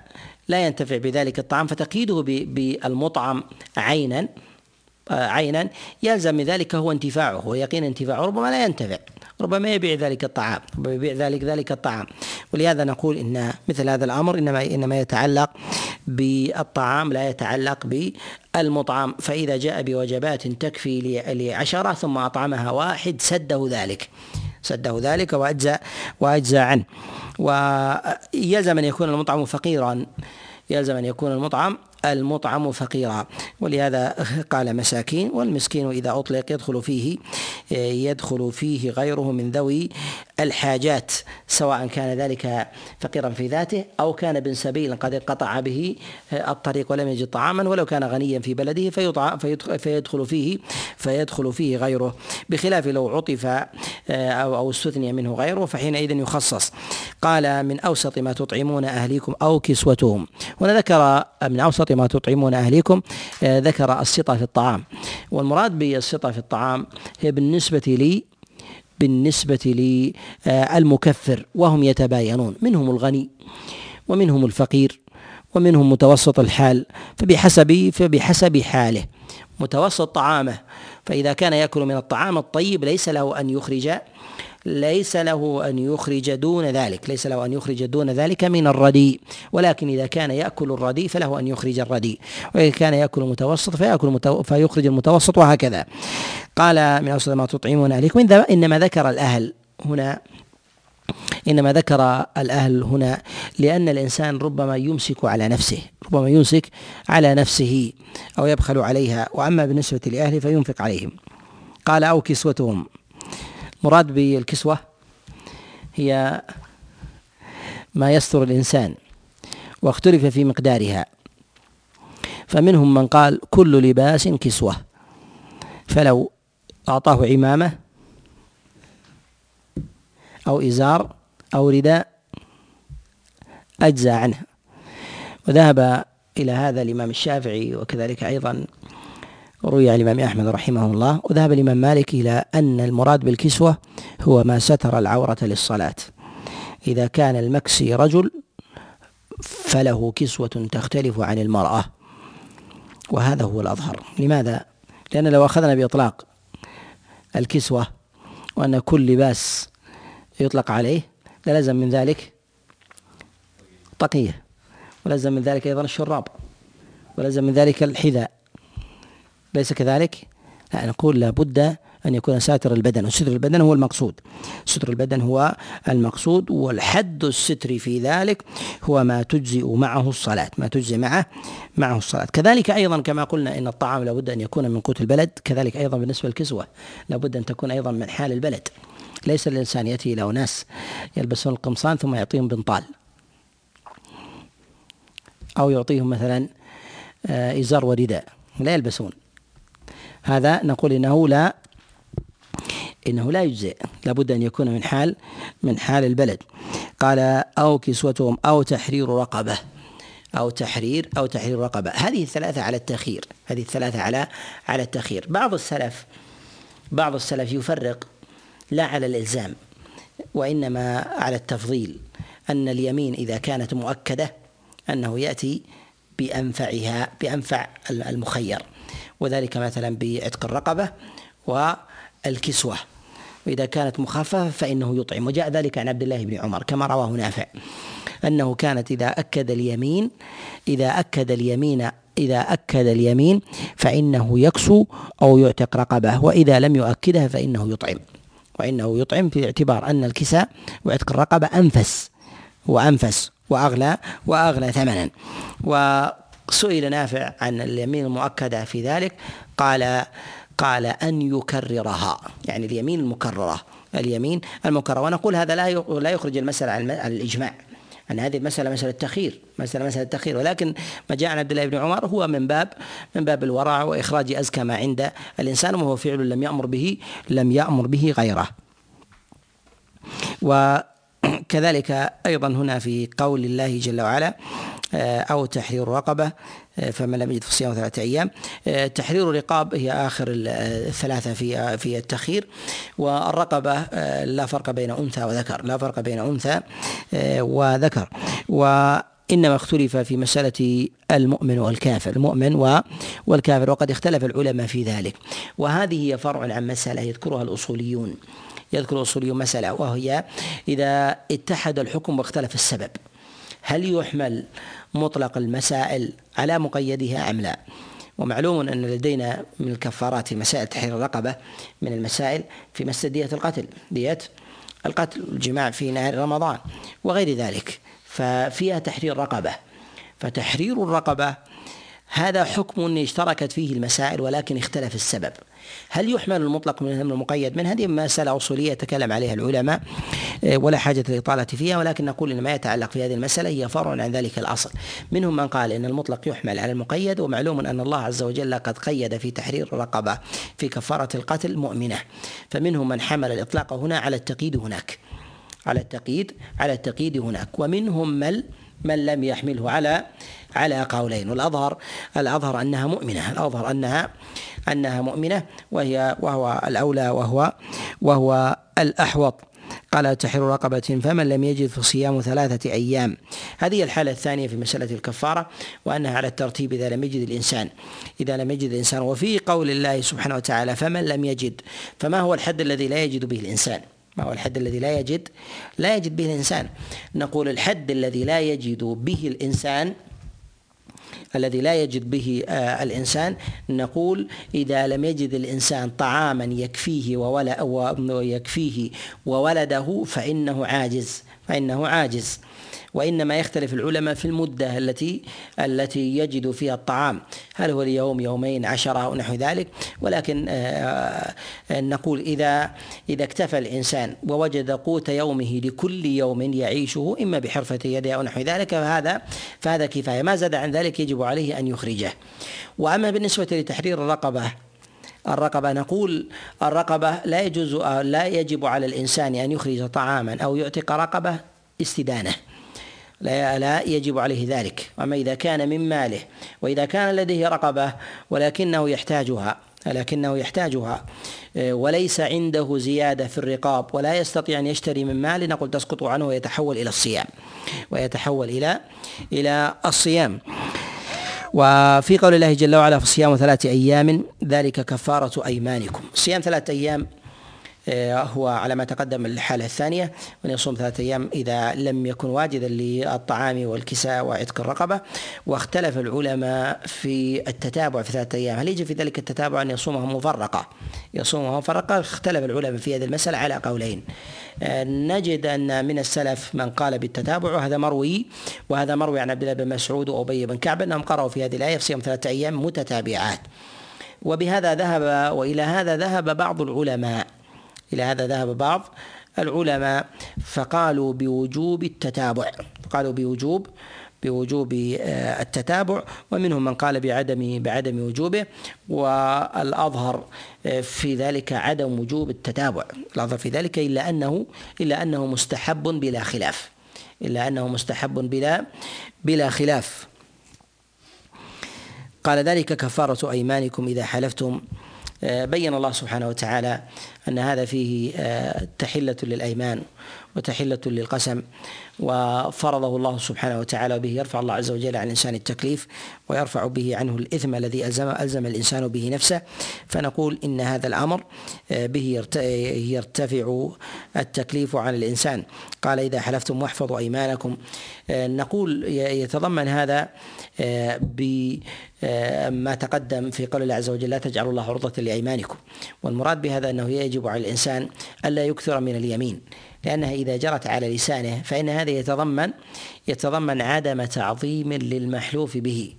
لا ينتفع بذلك الطعام فتقييده بالمطعم عينا عينا يلزم من ذلك هو انتفاعه ويقين انتفاعه ربما لا ينتفع ربما يبيع ذلك الطعام ربما يبيع ذلك ذلك الطعام ولهذا نقول إن مثل هذا الأمر إنما إنما يتعلق بالطعام لا يتعلق بالمطعم فإذا جاء بوجبات تكفي لعشرة ثم أطعمها واحد سده ذلك سده ذلك واجزى واجزى عنه. ويلزم أن يكون المطعم فقيرا يلزم أن يكون المطعم المطعم فقيرا. ولهذا قال مساكين والمسكين إذا أطلق يدخل فيه يدخل فيه غيره من ذوي الحاجات سواء كان ذلك فقيرا في ذاته أو كان ابن سبيل قد انقطع به الطريق ولم يجد طعاما ولو كان غنيا في بلده فيدخل فيه فيدخل فيه غيره. بخلاف لو عطف أو أو استثني منه غيره فحينئذ يخصص. قال من أوسط ما تطعمون أهليكم أو كسوتهم. هنا ذكر من أوسط ما تطعمون أهليكم آه، ذكر السطة في الطعام. والمراد بالسطة في الطعام هي بالنسبة لي بالنسبة للمكفر وهم يتباينون. منهم الغني ومنهم الفقير ومنهم متوسط الحال فبحسب فبحسب حاله. متوسط طعامه فإذا كان يأكل من الطعام الطيب ليس له أن يخرج ليس له أن يخرج دون ذلك ليس له أن يخرج دون ذلك من الرديء ولكن إذا كان يأكل الرديء فله أن يخرج الرديء وإذا كان يأكل المتوسط فيأكل. فيخرج المتوسط وهكذا. قال من أوسط ما تطعمون أهلكم إنما ذكر الأهل هنا إنما ذكر الأهل هنا لأن الإنسان ربما يمسك على نفسه ربما يمسك على نفسه أو يبخل عليها. وأما بالنسبة لأهله فينفق عليهم. قال أو كسوتهم. مراد بالكسوة هي ما يستر الإنسان واختلف في مقدارها. فمنهم من قال كل لباس كسوة. فلو أعطاه عمامة أو إزار أو رداء أجزى عنه. وذهب إلى هذا الإمام الشافعي وكذلك أيضا روي عن الإمام أحمد رحمه الله وذهب الإمام مالك إلى أن المراد بالكسوة هو ما ستر العورة للصلاة. إذا كان المكسي رجل فله كسوة تختلف عن المرأة. وهذا هو الأظهر. لماذا؟ لأن لو أخذنا بإطلاق الكسوة وأن كل لباس يطلق عليه للزم من ذلك طقية ولزم من ذلك أيضا الشراب ولزم من ذلك الحذاء. ليس كذلك؟ لا نقول لابد أن يكون ساتر البدن وستر البدن هو المقصود. ستر البدن هو المقصود والحد الستر في ذلك هو ما تجزئ معه الصلاة ما تجزئ معه معه الصلاة. كذلك أيضا كما قلنا إن الطعام لابد أن يكون من قوت البلد كذلك أيضا بالنسبة للكسوة لابد أن تكون أيضا من حال البلد. ليس الإنسان يأتي إلى أناس يلبسون القمصان ثم يعطيهم بنطال. أو يعطيهم مثلا آه، إزار ورداء لا يلبسون. هذا نقول إنه لا إنه لا يجزئ. لابد أن يكون من حال من حال البلد. قال أو كسوتهم أو تحرير رقبة. أو تحرير أو تحرير رقبة. هذه الثلاثة على التخيير هذه الثلاثة على على التخيير بعض السلف بعض السلف يفرق لا على الإلزام وإنما على التفضيل. أن اليمين إذا كانت مؤكدة أنه يأتي بأنفعها بأنفع المخير. وذلك مثلا بعتق الرقبة والكسوة. وإذا كانت مخففة فإنه يطعم. وجاء ذلك عن عبد الله بن عمر كما رواه نافع أنه كانت إذا أكد اليمين إذا أكد اليمين إذا أكد اليمين فإنه يكسو أو يعتق رقبة وإذا لم يؤكدها فإنه يطعم. وإنه يطعم في اعتبار أن الكساء وعتق الرقبة أنفس وأنفس وأغلى وأغلى ثمنا. و سئل نافع عن اليمين المؤكدة في ذلك قال قال أن يكررها يعني اليمين المكررة اليمين المكررة. ونقول هذا لا لا يخرج المسألة عن الإجماع أن هذه المسألة مسألة تخير مسألة مسألة تخير ولكن ما جاء عن عبد الله بن عمر هو من باب من باب الورع وإخراج أزكى ما عند الإنسان وهو فعل لم يأمر به لم يأمر به غيره. وكذلك أيضا هنا في قول الله جل وعلا أو تحرير رقبة آه، فمن لم يجد في صيام ثلاثة أيام. آه، تحرير الرقاب هي آخر الثلاثة في في التخيير والرقبة لا فرق بين أنثى وذكر. لا فرق بين أنثى وذكر. و إنما اختلف في مسألة المؤمن والكافر. المؤمن والكافر وقد اختلف العلماء في ذلك. وهذه هي فرع عن مسألة يذكرها الأصوليون. يذكر الأصوليون مسألة وهي إذا اتحد الحكم واختلف السبب. هل يحمل مطلق المسائل على مقيدها أم لا؟ ومعلوم أن لدينا من الكفارات في مسائل تحرير الرقبة من المسائل في مسألة دية القتل دية القتل والجماع في نهار رمضان وغير ذلك. ففيها تحرير رقبة. فتحرير الرقبة هذا حكم اشتركت فيه المسائل ولكن اختلف السبب. هل يحمل المطلق من المقيد من هذه مسألة أصولية تكلم عليها العلماء آه، ولا حاجة للإطالة فيها ولكن نقول إن ما يتعلق في هذه المسألة هي فرع عن ذلك الأصل. منهم من قال إن المطلق يحمل على المقيد ومعلوم أن الله عز وجل قد قيد في تحرير الرقبة في كفارة القتل مؤمنة. فمنهم من حمل الإطلاق هنا على التقييد هناك. على التقييد على التقييد هناك. ومنهم من من لم يحمله على على قولين. والأظهر الأظهر أنها مؤمنة. الأظهر أنها أنها مؤمنة وهي وهو الأولى وهو وهو الأحوط. قال تحرير رقبة فمن لم يجد فصيام ثلاثة أيام. هذه الحالة الثانية في مسألة الكفارة وأنها على الترتيب إذا لم يجد الإنسان. إذا لم يجد الإنسان. وفي قول الله سبحانه وتعالى فمن لم يجد فما هو الحد الذي لا يجد به الإنسان؟ ما هو الحد الذي لا يجد لا يجد به الإنسان. نقول الحد الذي لا يجد به الإنسان الذي لا يجد به آه، الإنسان نقول إذا لم يجد الإنسان طعاما يكفيه وولده فإنه عاجز فإنه عاجز. وإنما يختلف العلماء في المدة التي التي يجد فيها الطعام. هل هو اليوم يومين عشرة أو نحو ذلك. ولكن آه، آه، نقول إذا إذا اكتفى الإنسان ووجد قوت يومه لكل يوم يعيشه إما بحرفة يده أو نحو ذلك فهذا فهذا كفاية. ما زاد عن ذلك يجب عليه أن يخرجه. وأما بالنسبة لتحرير الرقبة الرقبة نقول الرقبة لا يجوز لا يجب على الإنسان أن يخرج طعاما أو يعتق رقبة استدانة. لا يجب عليه ذلك. أما إذا كان من ماله وإذا كان لديه رقبة ولكنه يحتاجها لكنه يحتاجها آه، وليس عنده زيادة في الرقاب ولا يستطيع أن يشتري من ماله نقول تسقط عنه ويتحول إلى الصيام ويتحول إلى إلى الصيام. وفي قول الله جل وعلا في صيام ثلاثة أيام ذلك كفارة أيمانكم. صيام ثلاثة أيام هو على ما تقدم الحالة الثانية من يصوم ثلاثة أيام إذا لم يكن واجدا للطعام والكساء وعتق الرقبة. واختلف العلماء في التتابع في ثلاثة أيام. هل يجب في ذلك التتابع أن يصومها مفرقة؟ يصومها مفرقة. اختلف العلماء في هذه المسألة على قولين. آه، نجد أن من السلف من قال بالتتابع وهذا مروي وهذا مروي عن عبد الله بن مسعود وأبي بن كعب أنهم قرأوا في هذه الآية في صيام ثلاثة أيام متتابعات. وبهذا ذهب وإلى هذا ذهب بعض العلماء. إلى هذا ذهب بعض العلماء فقالوا بوجوب التتابع قالوا بوجوب بوجوب آه، التتابع ومنهم من قال بعدم بعدم وجوبه والأظهر آه، في ذلك عدم وجوب التتابع. الأظهر في ذلك إلا أنه إلا أنه مستحب بلا خلاف إلا أنه مستحب بلا بلا خلاف. قال ذلك كفارة أيمانكم إذا حلفتم بين الله سبحانه وتعالى أن هذا فيه آه، تحلة للأيمان. وتحلة للقسم. وفرضه الله سبحانه وتعالى وبه يرفع الله عز وجل عن الإنسان التكليف ويرفع به عنه الإثم الذي ألزم, ألزم الإنسان به نفسه. فنقول إن هذا الأمر آه، به يرتفع التكليف عن الإنسان. قال إذا حلفتم واحفظوا أيمانكم. آه، نقول يتضمن هذا بما تقدم في قول الله عز وجل لا تجعلوا الله عرضة لأيمانكم. والمراد بهذا أنه يجب على الإنسان ألا يكثر من اليمين. لأنها إذا جرت على لسانه فإن هذا يتضمن يتضمن عدم تعظيم للمحلوف به.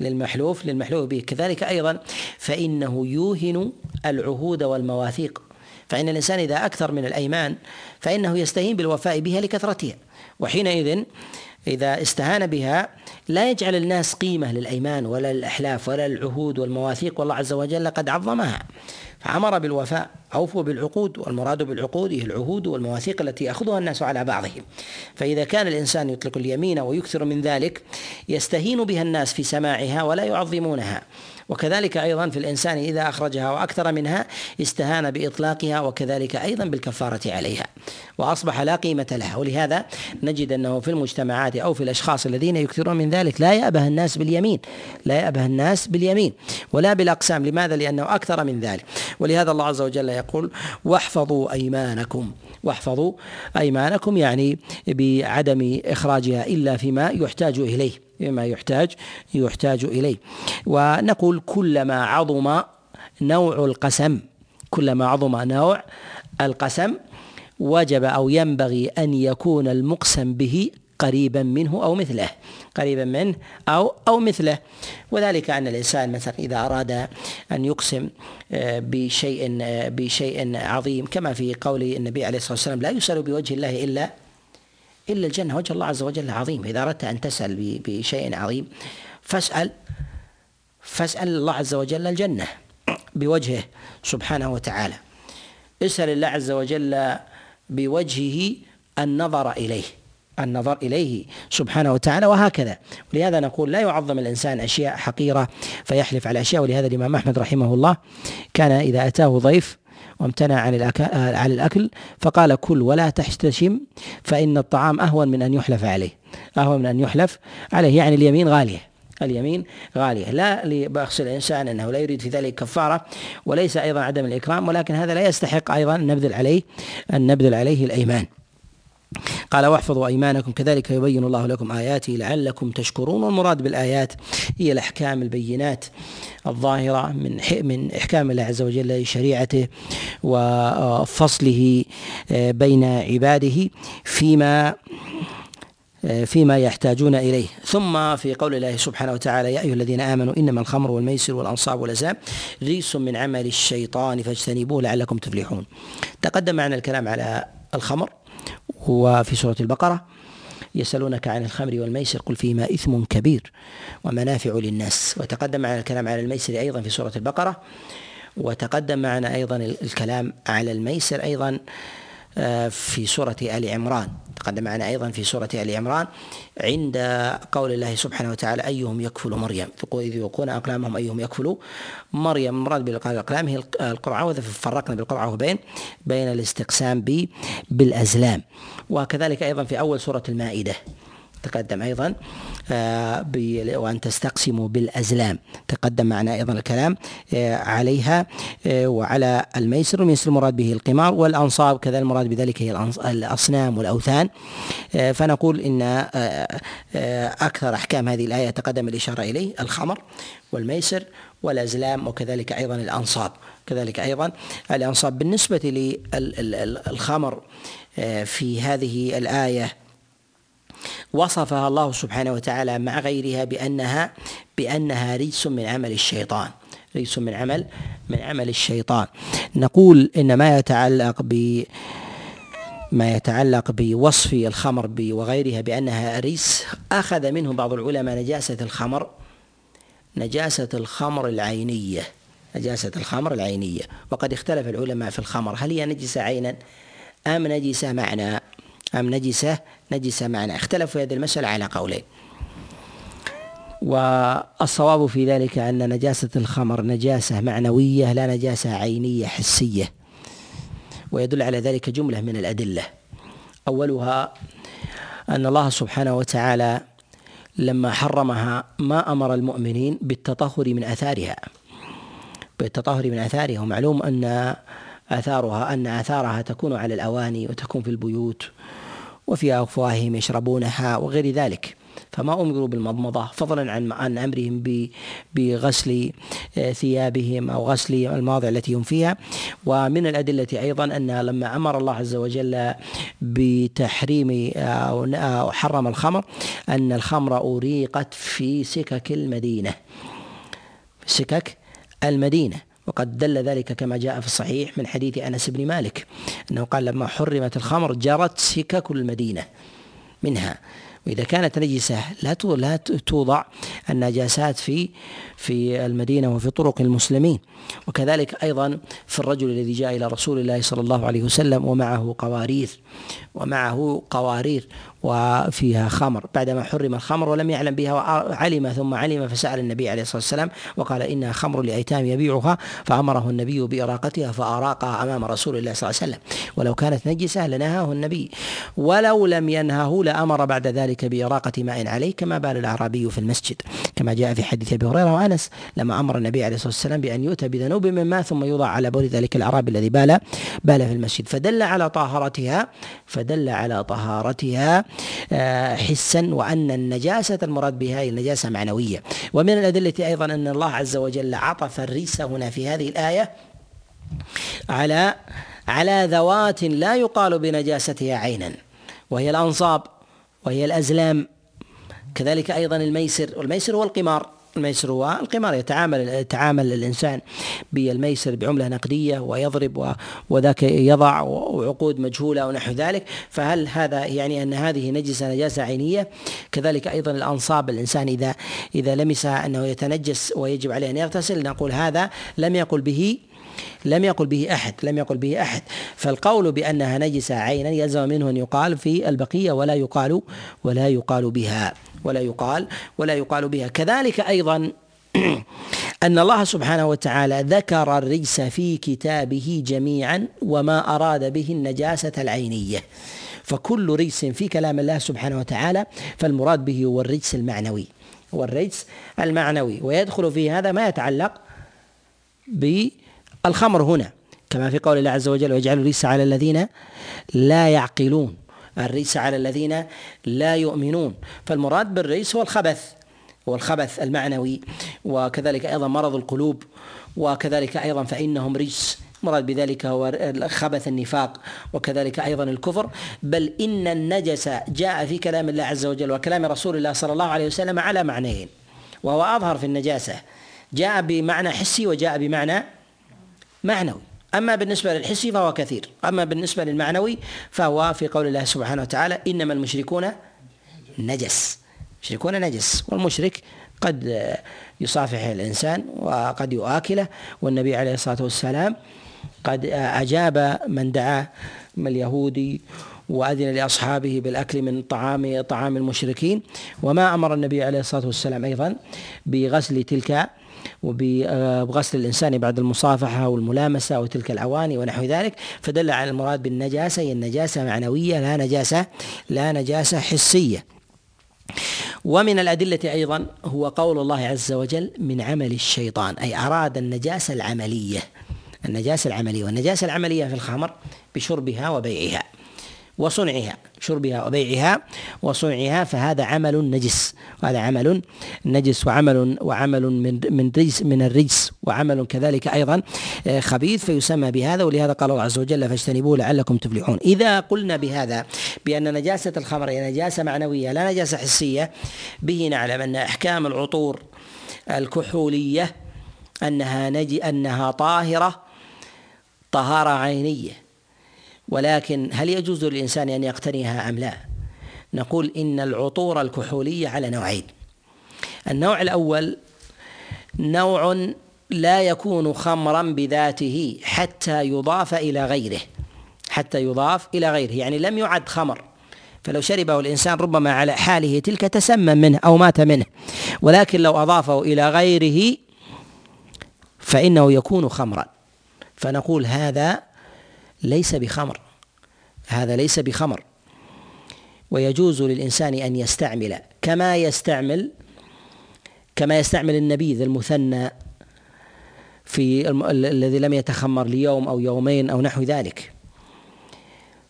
للمحلوف للمحلوف به. كذلك أيضا فإنه يوهن العهود والمواثيق. فإن الإنسان إذا أكثر من الأيمان فإنه يستهين بالوفاء بها لكثرتها. وحينئذ إذا استهان بها لا يجعل الناس قيمة للأيمان ولا الأحلاف ولا العهود والمواثيق. والله عز وجل قد عظمها. فأمر بالوفاء أوفوا بالعقود والمراد بالعقود هي العهود والمواثيق التي يأخذها الناس على بعضهم. فإذا كان الإنسان يطلق اليمين ويكثر من ذلك يستهين بها الناس في سماعها ولا يعظمونها. وكذلك أيضا في الإنسان إذا أخرجها وأكثر منها استهان بإطلاقها وكذلك أيضا بالكفارة عليها. وأصبح لا قيمة لها. ولهذا نجد أنه في المجتمعات أو في الأشخاص الذين يكثرون من ذلك لا يأبه الناس باليمين لا يأبه الناس باليمين ولا بالأقسام. لماذا؟ لأنه أكثر من ذلك. ولهذا الله عز وجل يقول واحفظوا أيمانكم. واحفظوا أيمانكم يعني بعدم إخراجها إلا فيما يحتاج إليه بما يحتاج يحتاج إليه. ونقول كلما عظم نوع القسم كلما عظم نوع القسم وجب أو ينبغي أن يكون المقسم به قريبا منه أو مثله قريبا منه أو أو مثله. وذلك أن الإنسان مثلا إذا أراد أن يقسم آه، بشيء آه، بشيء عظيم كما في قول النبي عليه الصلاة والسلام لا يسأل بوجه الله إلا إلا الجنة وجه الله عز وجل عظيم. إذا أردت أن تسأل بشيء عظيم فاسأل فاسأل الله عز وجل الجنة بوجهه سبحانه وتعالى. اسأل الله عز وجل بوجهه النظر إليه النظر إليه سبحانه وتعالى وهكذا. ولهذا نقول لا يعظم الإنسان أشياء حقيرة فيحلف على أشياء. ولهذا الإمام أحمد رحمه الله كان إذا أتاه ضيف وامتنع عن الأكل, عن الأكل فقال كل ولا تحتشم فإن الطعام أهون من أن يحلف عليه أهون من أن يحلف عليه يعني اليمين غالية. اليمين غالية. لا لبخس الإنسان أنه لا يريد في ذلك كفارة وليس أيضا عدم الإكرام ولكن هذا لا يستحق أيضا أن نبذل عليه أن نبذل عليه الأيمان. قال واحفظوا أيمانكم. كذلك يبين الله لكم اياته لعلكم تشكرون والمراد بالآيات هي الأحكام البينات الظاهرة من من إحكام الله عز وجل لشريعته وفصله آه، بين عباده فيما فيما يحتاجون إليه. ثم في قول الله سبحانه وتعالى يا أيها الذين آمنوا إنما الخمر والميسر والأنصاب والأزلام رجس من عمل الشيطان فاجتنبوه لعلكم تفلحون. تقدم معنا الكلام على الخمر وفي سورة البقرة يسألونك عن الخمر والميسر قل فيهما إثم كبير ومنافع للناس. وتقدم معنا الكلام على الميسر أيضا في سورة البقرة وتقدم معنا أيضا الكلام على الميسر أيضا في سورة آل عمران تقدم معنا أيضا في سورة آل عمران عند قول الله سبحانه وتعالى أيهم يكفل مريم. إذ يلقون أقلامهم أيهم يكفل مريم. المراد بالأقلام هي القرعة وإذا فرقنا بالقرعة وبين بين الاستقسام بالأزلام. وكذلك أيضا في أول سورة المائدة. تقدم أيضا آه، وأن تستقسموا بالأزلام. تقدم معنا أيضا الكلام آه، عليها آه، وعلى الميسر. الميسر المراد به القمار والأنصاب كذا المراد بذلك هي الأصنام والأوثان. فنقول إن أكثر أحكام هذه الآية تقدم الإشارة إليه الخمر والميسر والأزلام وكذلك أيضا الأنصاب. كذلك أيضا الأنصاب بالنسبة للخمر في هذه الآية وصفها الله سبحانه وتعالى مع غيرها بأنها بأنها رجس من عمل الشيطان. رجس من عمل من عمل الشيطان. نقول إن ما يتعلق ب ما يتعلق بوصف الخمر وغيرها بأنها رجس أخذ منه بعض العلماء نجاسة الخمر نجاسة الخمر العينية. نجاسة الخمر العينية. وقد اختلف العلماء في الخمر. هل هي نجسة عينا أم نجسة معنى؟ أم نجسة نجسة معنى اختلفوا في هذه المسألة على قولين. والصواب في ذلك أن نجاسة الخمر نجاسة معنوية لا نجاسة عينية حسية. ويدل على ذلك جملة من الأدلة. أولها أن الله سبحانه وتعالى لما حرمها ما أمر المؤمنين بالتطهر من آثارها. بالتطهر من آثارها. ومعلوم أن آثارها أن آثارها تكون على الأواني وتكون في البيوت. وفي أفواههم يشربونها وغير ذلك. فما أمروا بالمضمضة فضلا عن عن أمرهم بغسل آه، ثيابهم أو غسل المواضع التي هم فيها. ومن الأدلة أيضا أن لما أمر الله عز وجل بتحريم أو حرم الخمر أن الخمر أريقت في سكك المدينة. سكك المدينة. وقد دل ذلك كما جاء في الصحيح من حديث أنس بن مالك أنه قال لما حرمت الخمر جرت سكك المدينة منها. وإذا كانت نجسة لا لا توضع النجاسات في في المدينة وفي طرق المسلمين. وكذلك أيضا في الرجل الذي جاء إلى رسول الله صلى الله عليه وسلم ومعه قوارير ومعه قوارير وفيها خمر. بعدما حرم الخمر ولم يعلم بها وعلم ثم علم فسأل النبي عليه الصلاة والسلام وقال إنها خمر لأيتام يبيعها فأمره النبي بإراقتها فأراقها أمام رسول الله صلى الله عليه وسلم. ولو كانت نجسة لنهاه النبي. ولو لم ينهه لأمر بعد ذلك بإراقة ماء عليه كما بال الأعرابي في المسجد. كما جاء في حديث أبي هريرة وأنس لما أمر النبي عليه الصلاة والسلام بأن يؤتى بذنوب من ماء ثم يوضع على بول ذلك الأعرابي الذي بال بال في المسجد. فدل على طهارتها فدل على طهارتها آه، حسا وأن النجاسة المراد بها هي النجاسة معنوية. ومن الأدلة أيضا أن الله عز وجل عطف الريس هنا في هذه الآية على على ذوات لا يقال بنجاستها عينا وهي الأنصاب وهي الأزلام. كذلك أيضا الميسر. والميسر هو القمار. الميسر هو القمار يتعامل يتعامل الإنسان بالميسر بعملة نقدية ويضرب وذاك يضع وعقود مجهولة ونحو ذلك. فهل هذا يعني أن هذه نجسة نجاسة عينية؟ كذلك أيضا الأنصاب الإنسان اذا إذا لمسها أنه يتنجس ويجب عليه أن يغتسل نقول هذا لم يقل به لم يقل به احد لم يقل به أحد. فالقول بأنها نجسة عينا يلزم منه أن يقال في البقية ولا يقال ولا يقال بها. ولا يقال ولا يقال بها. كذلك أيضا أن الله سبحانه وتعالى ذكر الرجس في كتابه جميعا وما أراد به النجاسة العينية. فكل رجس في كلام الله سبحانه وتعالى فالمراد به هو الرجس المعنوي. هو الرجس المعنوي. ويدخل في هذا ما يتعلق بالخمر هنا. كما في قول الله عز وجل ويجعل الرجس على الذين لا يعقلون الريس على الذين لا يؤمنون. فالمراد بالريس هو الخبث هو الخبث المعنوي وكذلك أيضا مرض القلوب وكذلك أيضا فإنهم رجس مراد بذلك هو خبث النفاق وكذلك أيضا الكفر. بل إن النجس جاء في كلام الله عز وجل وكلام رسول الله صلى الله عليه وسلم على معنيين وهو أظهر في النجاسة. جاء بمعنى حسي وجاء بمعنى معنوي. أما بالنسبة للحسي فهو كثير. أما بالنسبة للمعنوي فهو في قول الله سبحانه وتعالى إنما المشركون نجس. المشركون نجس. والمشرك قد يصافح الإنسان وقد يؤكله والنبي عليه الصلاة والسلام قد أجاب من دعاه من اليهودي وأذن لأصحابه بالأكل من طعام طعام المشركين. وما أمر النبي عليه الصلاة والسلام أيضا بغسل تلك وبغسل الإنسان بعد المصافحة والملامسة وتلك الأواني ونحو ذلك. فدل على المراد بالنجاسة هي النجاسة معنوية لا نجاسة لا نجاسة حسية. ومن الأدلة أيضا هو قول الله عز وجل من عمل الشيطان أي أراد النجاسة العملية. النجاسة العملية والنجاسة العملية في الخمر بشربها وبيعها. وصنعها شربها وبيعها وصنعها فهذا عمل نجس. وهذا عمل نجس وعمل وعمل من من رجس من الرجس وعمل كذلك أيضا آه، خبيث فيسمى بهذا ولهذا قال الله عز وجل فاجتنبوه لعلكم تفلحون. إذا قلنا بهذا بأن نجاسة الخمر هي نجاسة معنوية لا نجاسة حسية به نعلم أن أحكام العطور الكحولية أنها نجي أنها طاهرة طهارة عينية. ولكن هل يجوز للإنسان أن يقتنيها أم لا؟ نقول إن العطور الكحولية على نوعين. النوع الأول نوع لا يكون خمرا بذاته حتى يضاف إلى غيره حتى يضاف إلى غيره يعني لم يعد خمر. فلو شربه الإنسان ربما على حاله تلك تسمم منه أو مات منه ولكن لو أضافه إلى غيره فإنه يكون خمرا. فنقول هذا ليس بخمر. هذا ليس بخمر. ويجوز للإنسان أن يستعمل كما يستعمل كما يستعمل النبيذ المثنى في الذي لم يتخمر ليوم أو يومين أو نحو ذلك.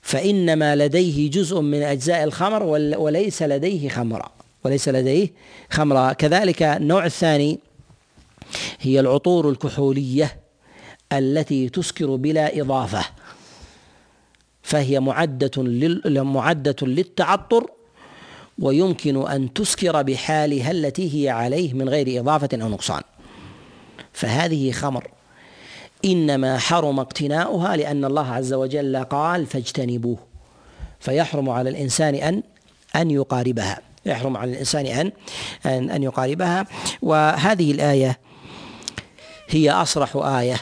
فإنما لديه جزء من أجزاء الخمر وليس لديه خمرة وليس لديه خمرة كذلك النوع الثاني هي العطور الكحولية التي تسكر بلا إضافة. فهي معدة معدة للتعطر ويمكن أن تسكر بحالها التي هي عليه من غير إضافة أو نقصان. فهذه خمر. إنما حرم اقتناؤها لأن الله عز وجل قال فاجتنبوه فيحرم على الإنسان أن أن يقاربها. يحرم على الإنسان أن أن أن يقاربها. وهذه الآية هي أصرح آية.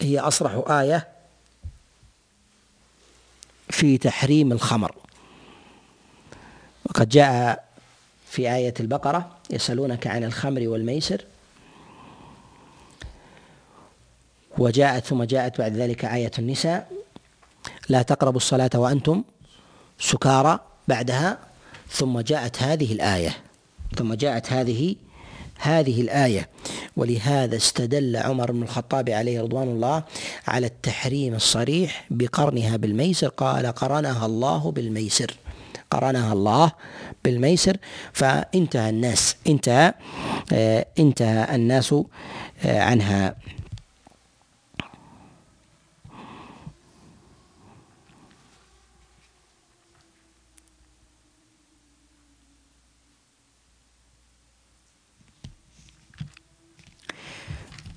هي أصرح آية في تحريم الخمر. وقد جاء في آية البقرة يسألونك عن الخمر والميسر. وجاءت ثم جاءت بعد ذلك آية النساء لا تقربوا الصلاة وأنتم سكارى بعدها. ثم جاءت هذه الآية. ثم جاءت هذه هذه الآية. ولهذا استدل عمر بن الخطاب عليه رضوان الله على التحريم الصريح بقرنها بالميسر. قال قرنها الله بالميسر. قرنها الله بالميسر. فانتهى الناس انتهى آه، انتهى الناس آه، عنها.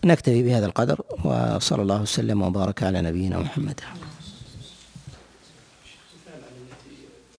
نكتفي بهذا القدر وصلى الله وسلم وبارك على نبينا محمد.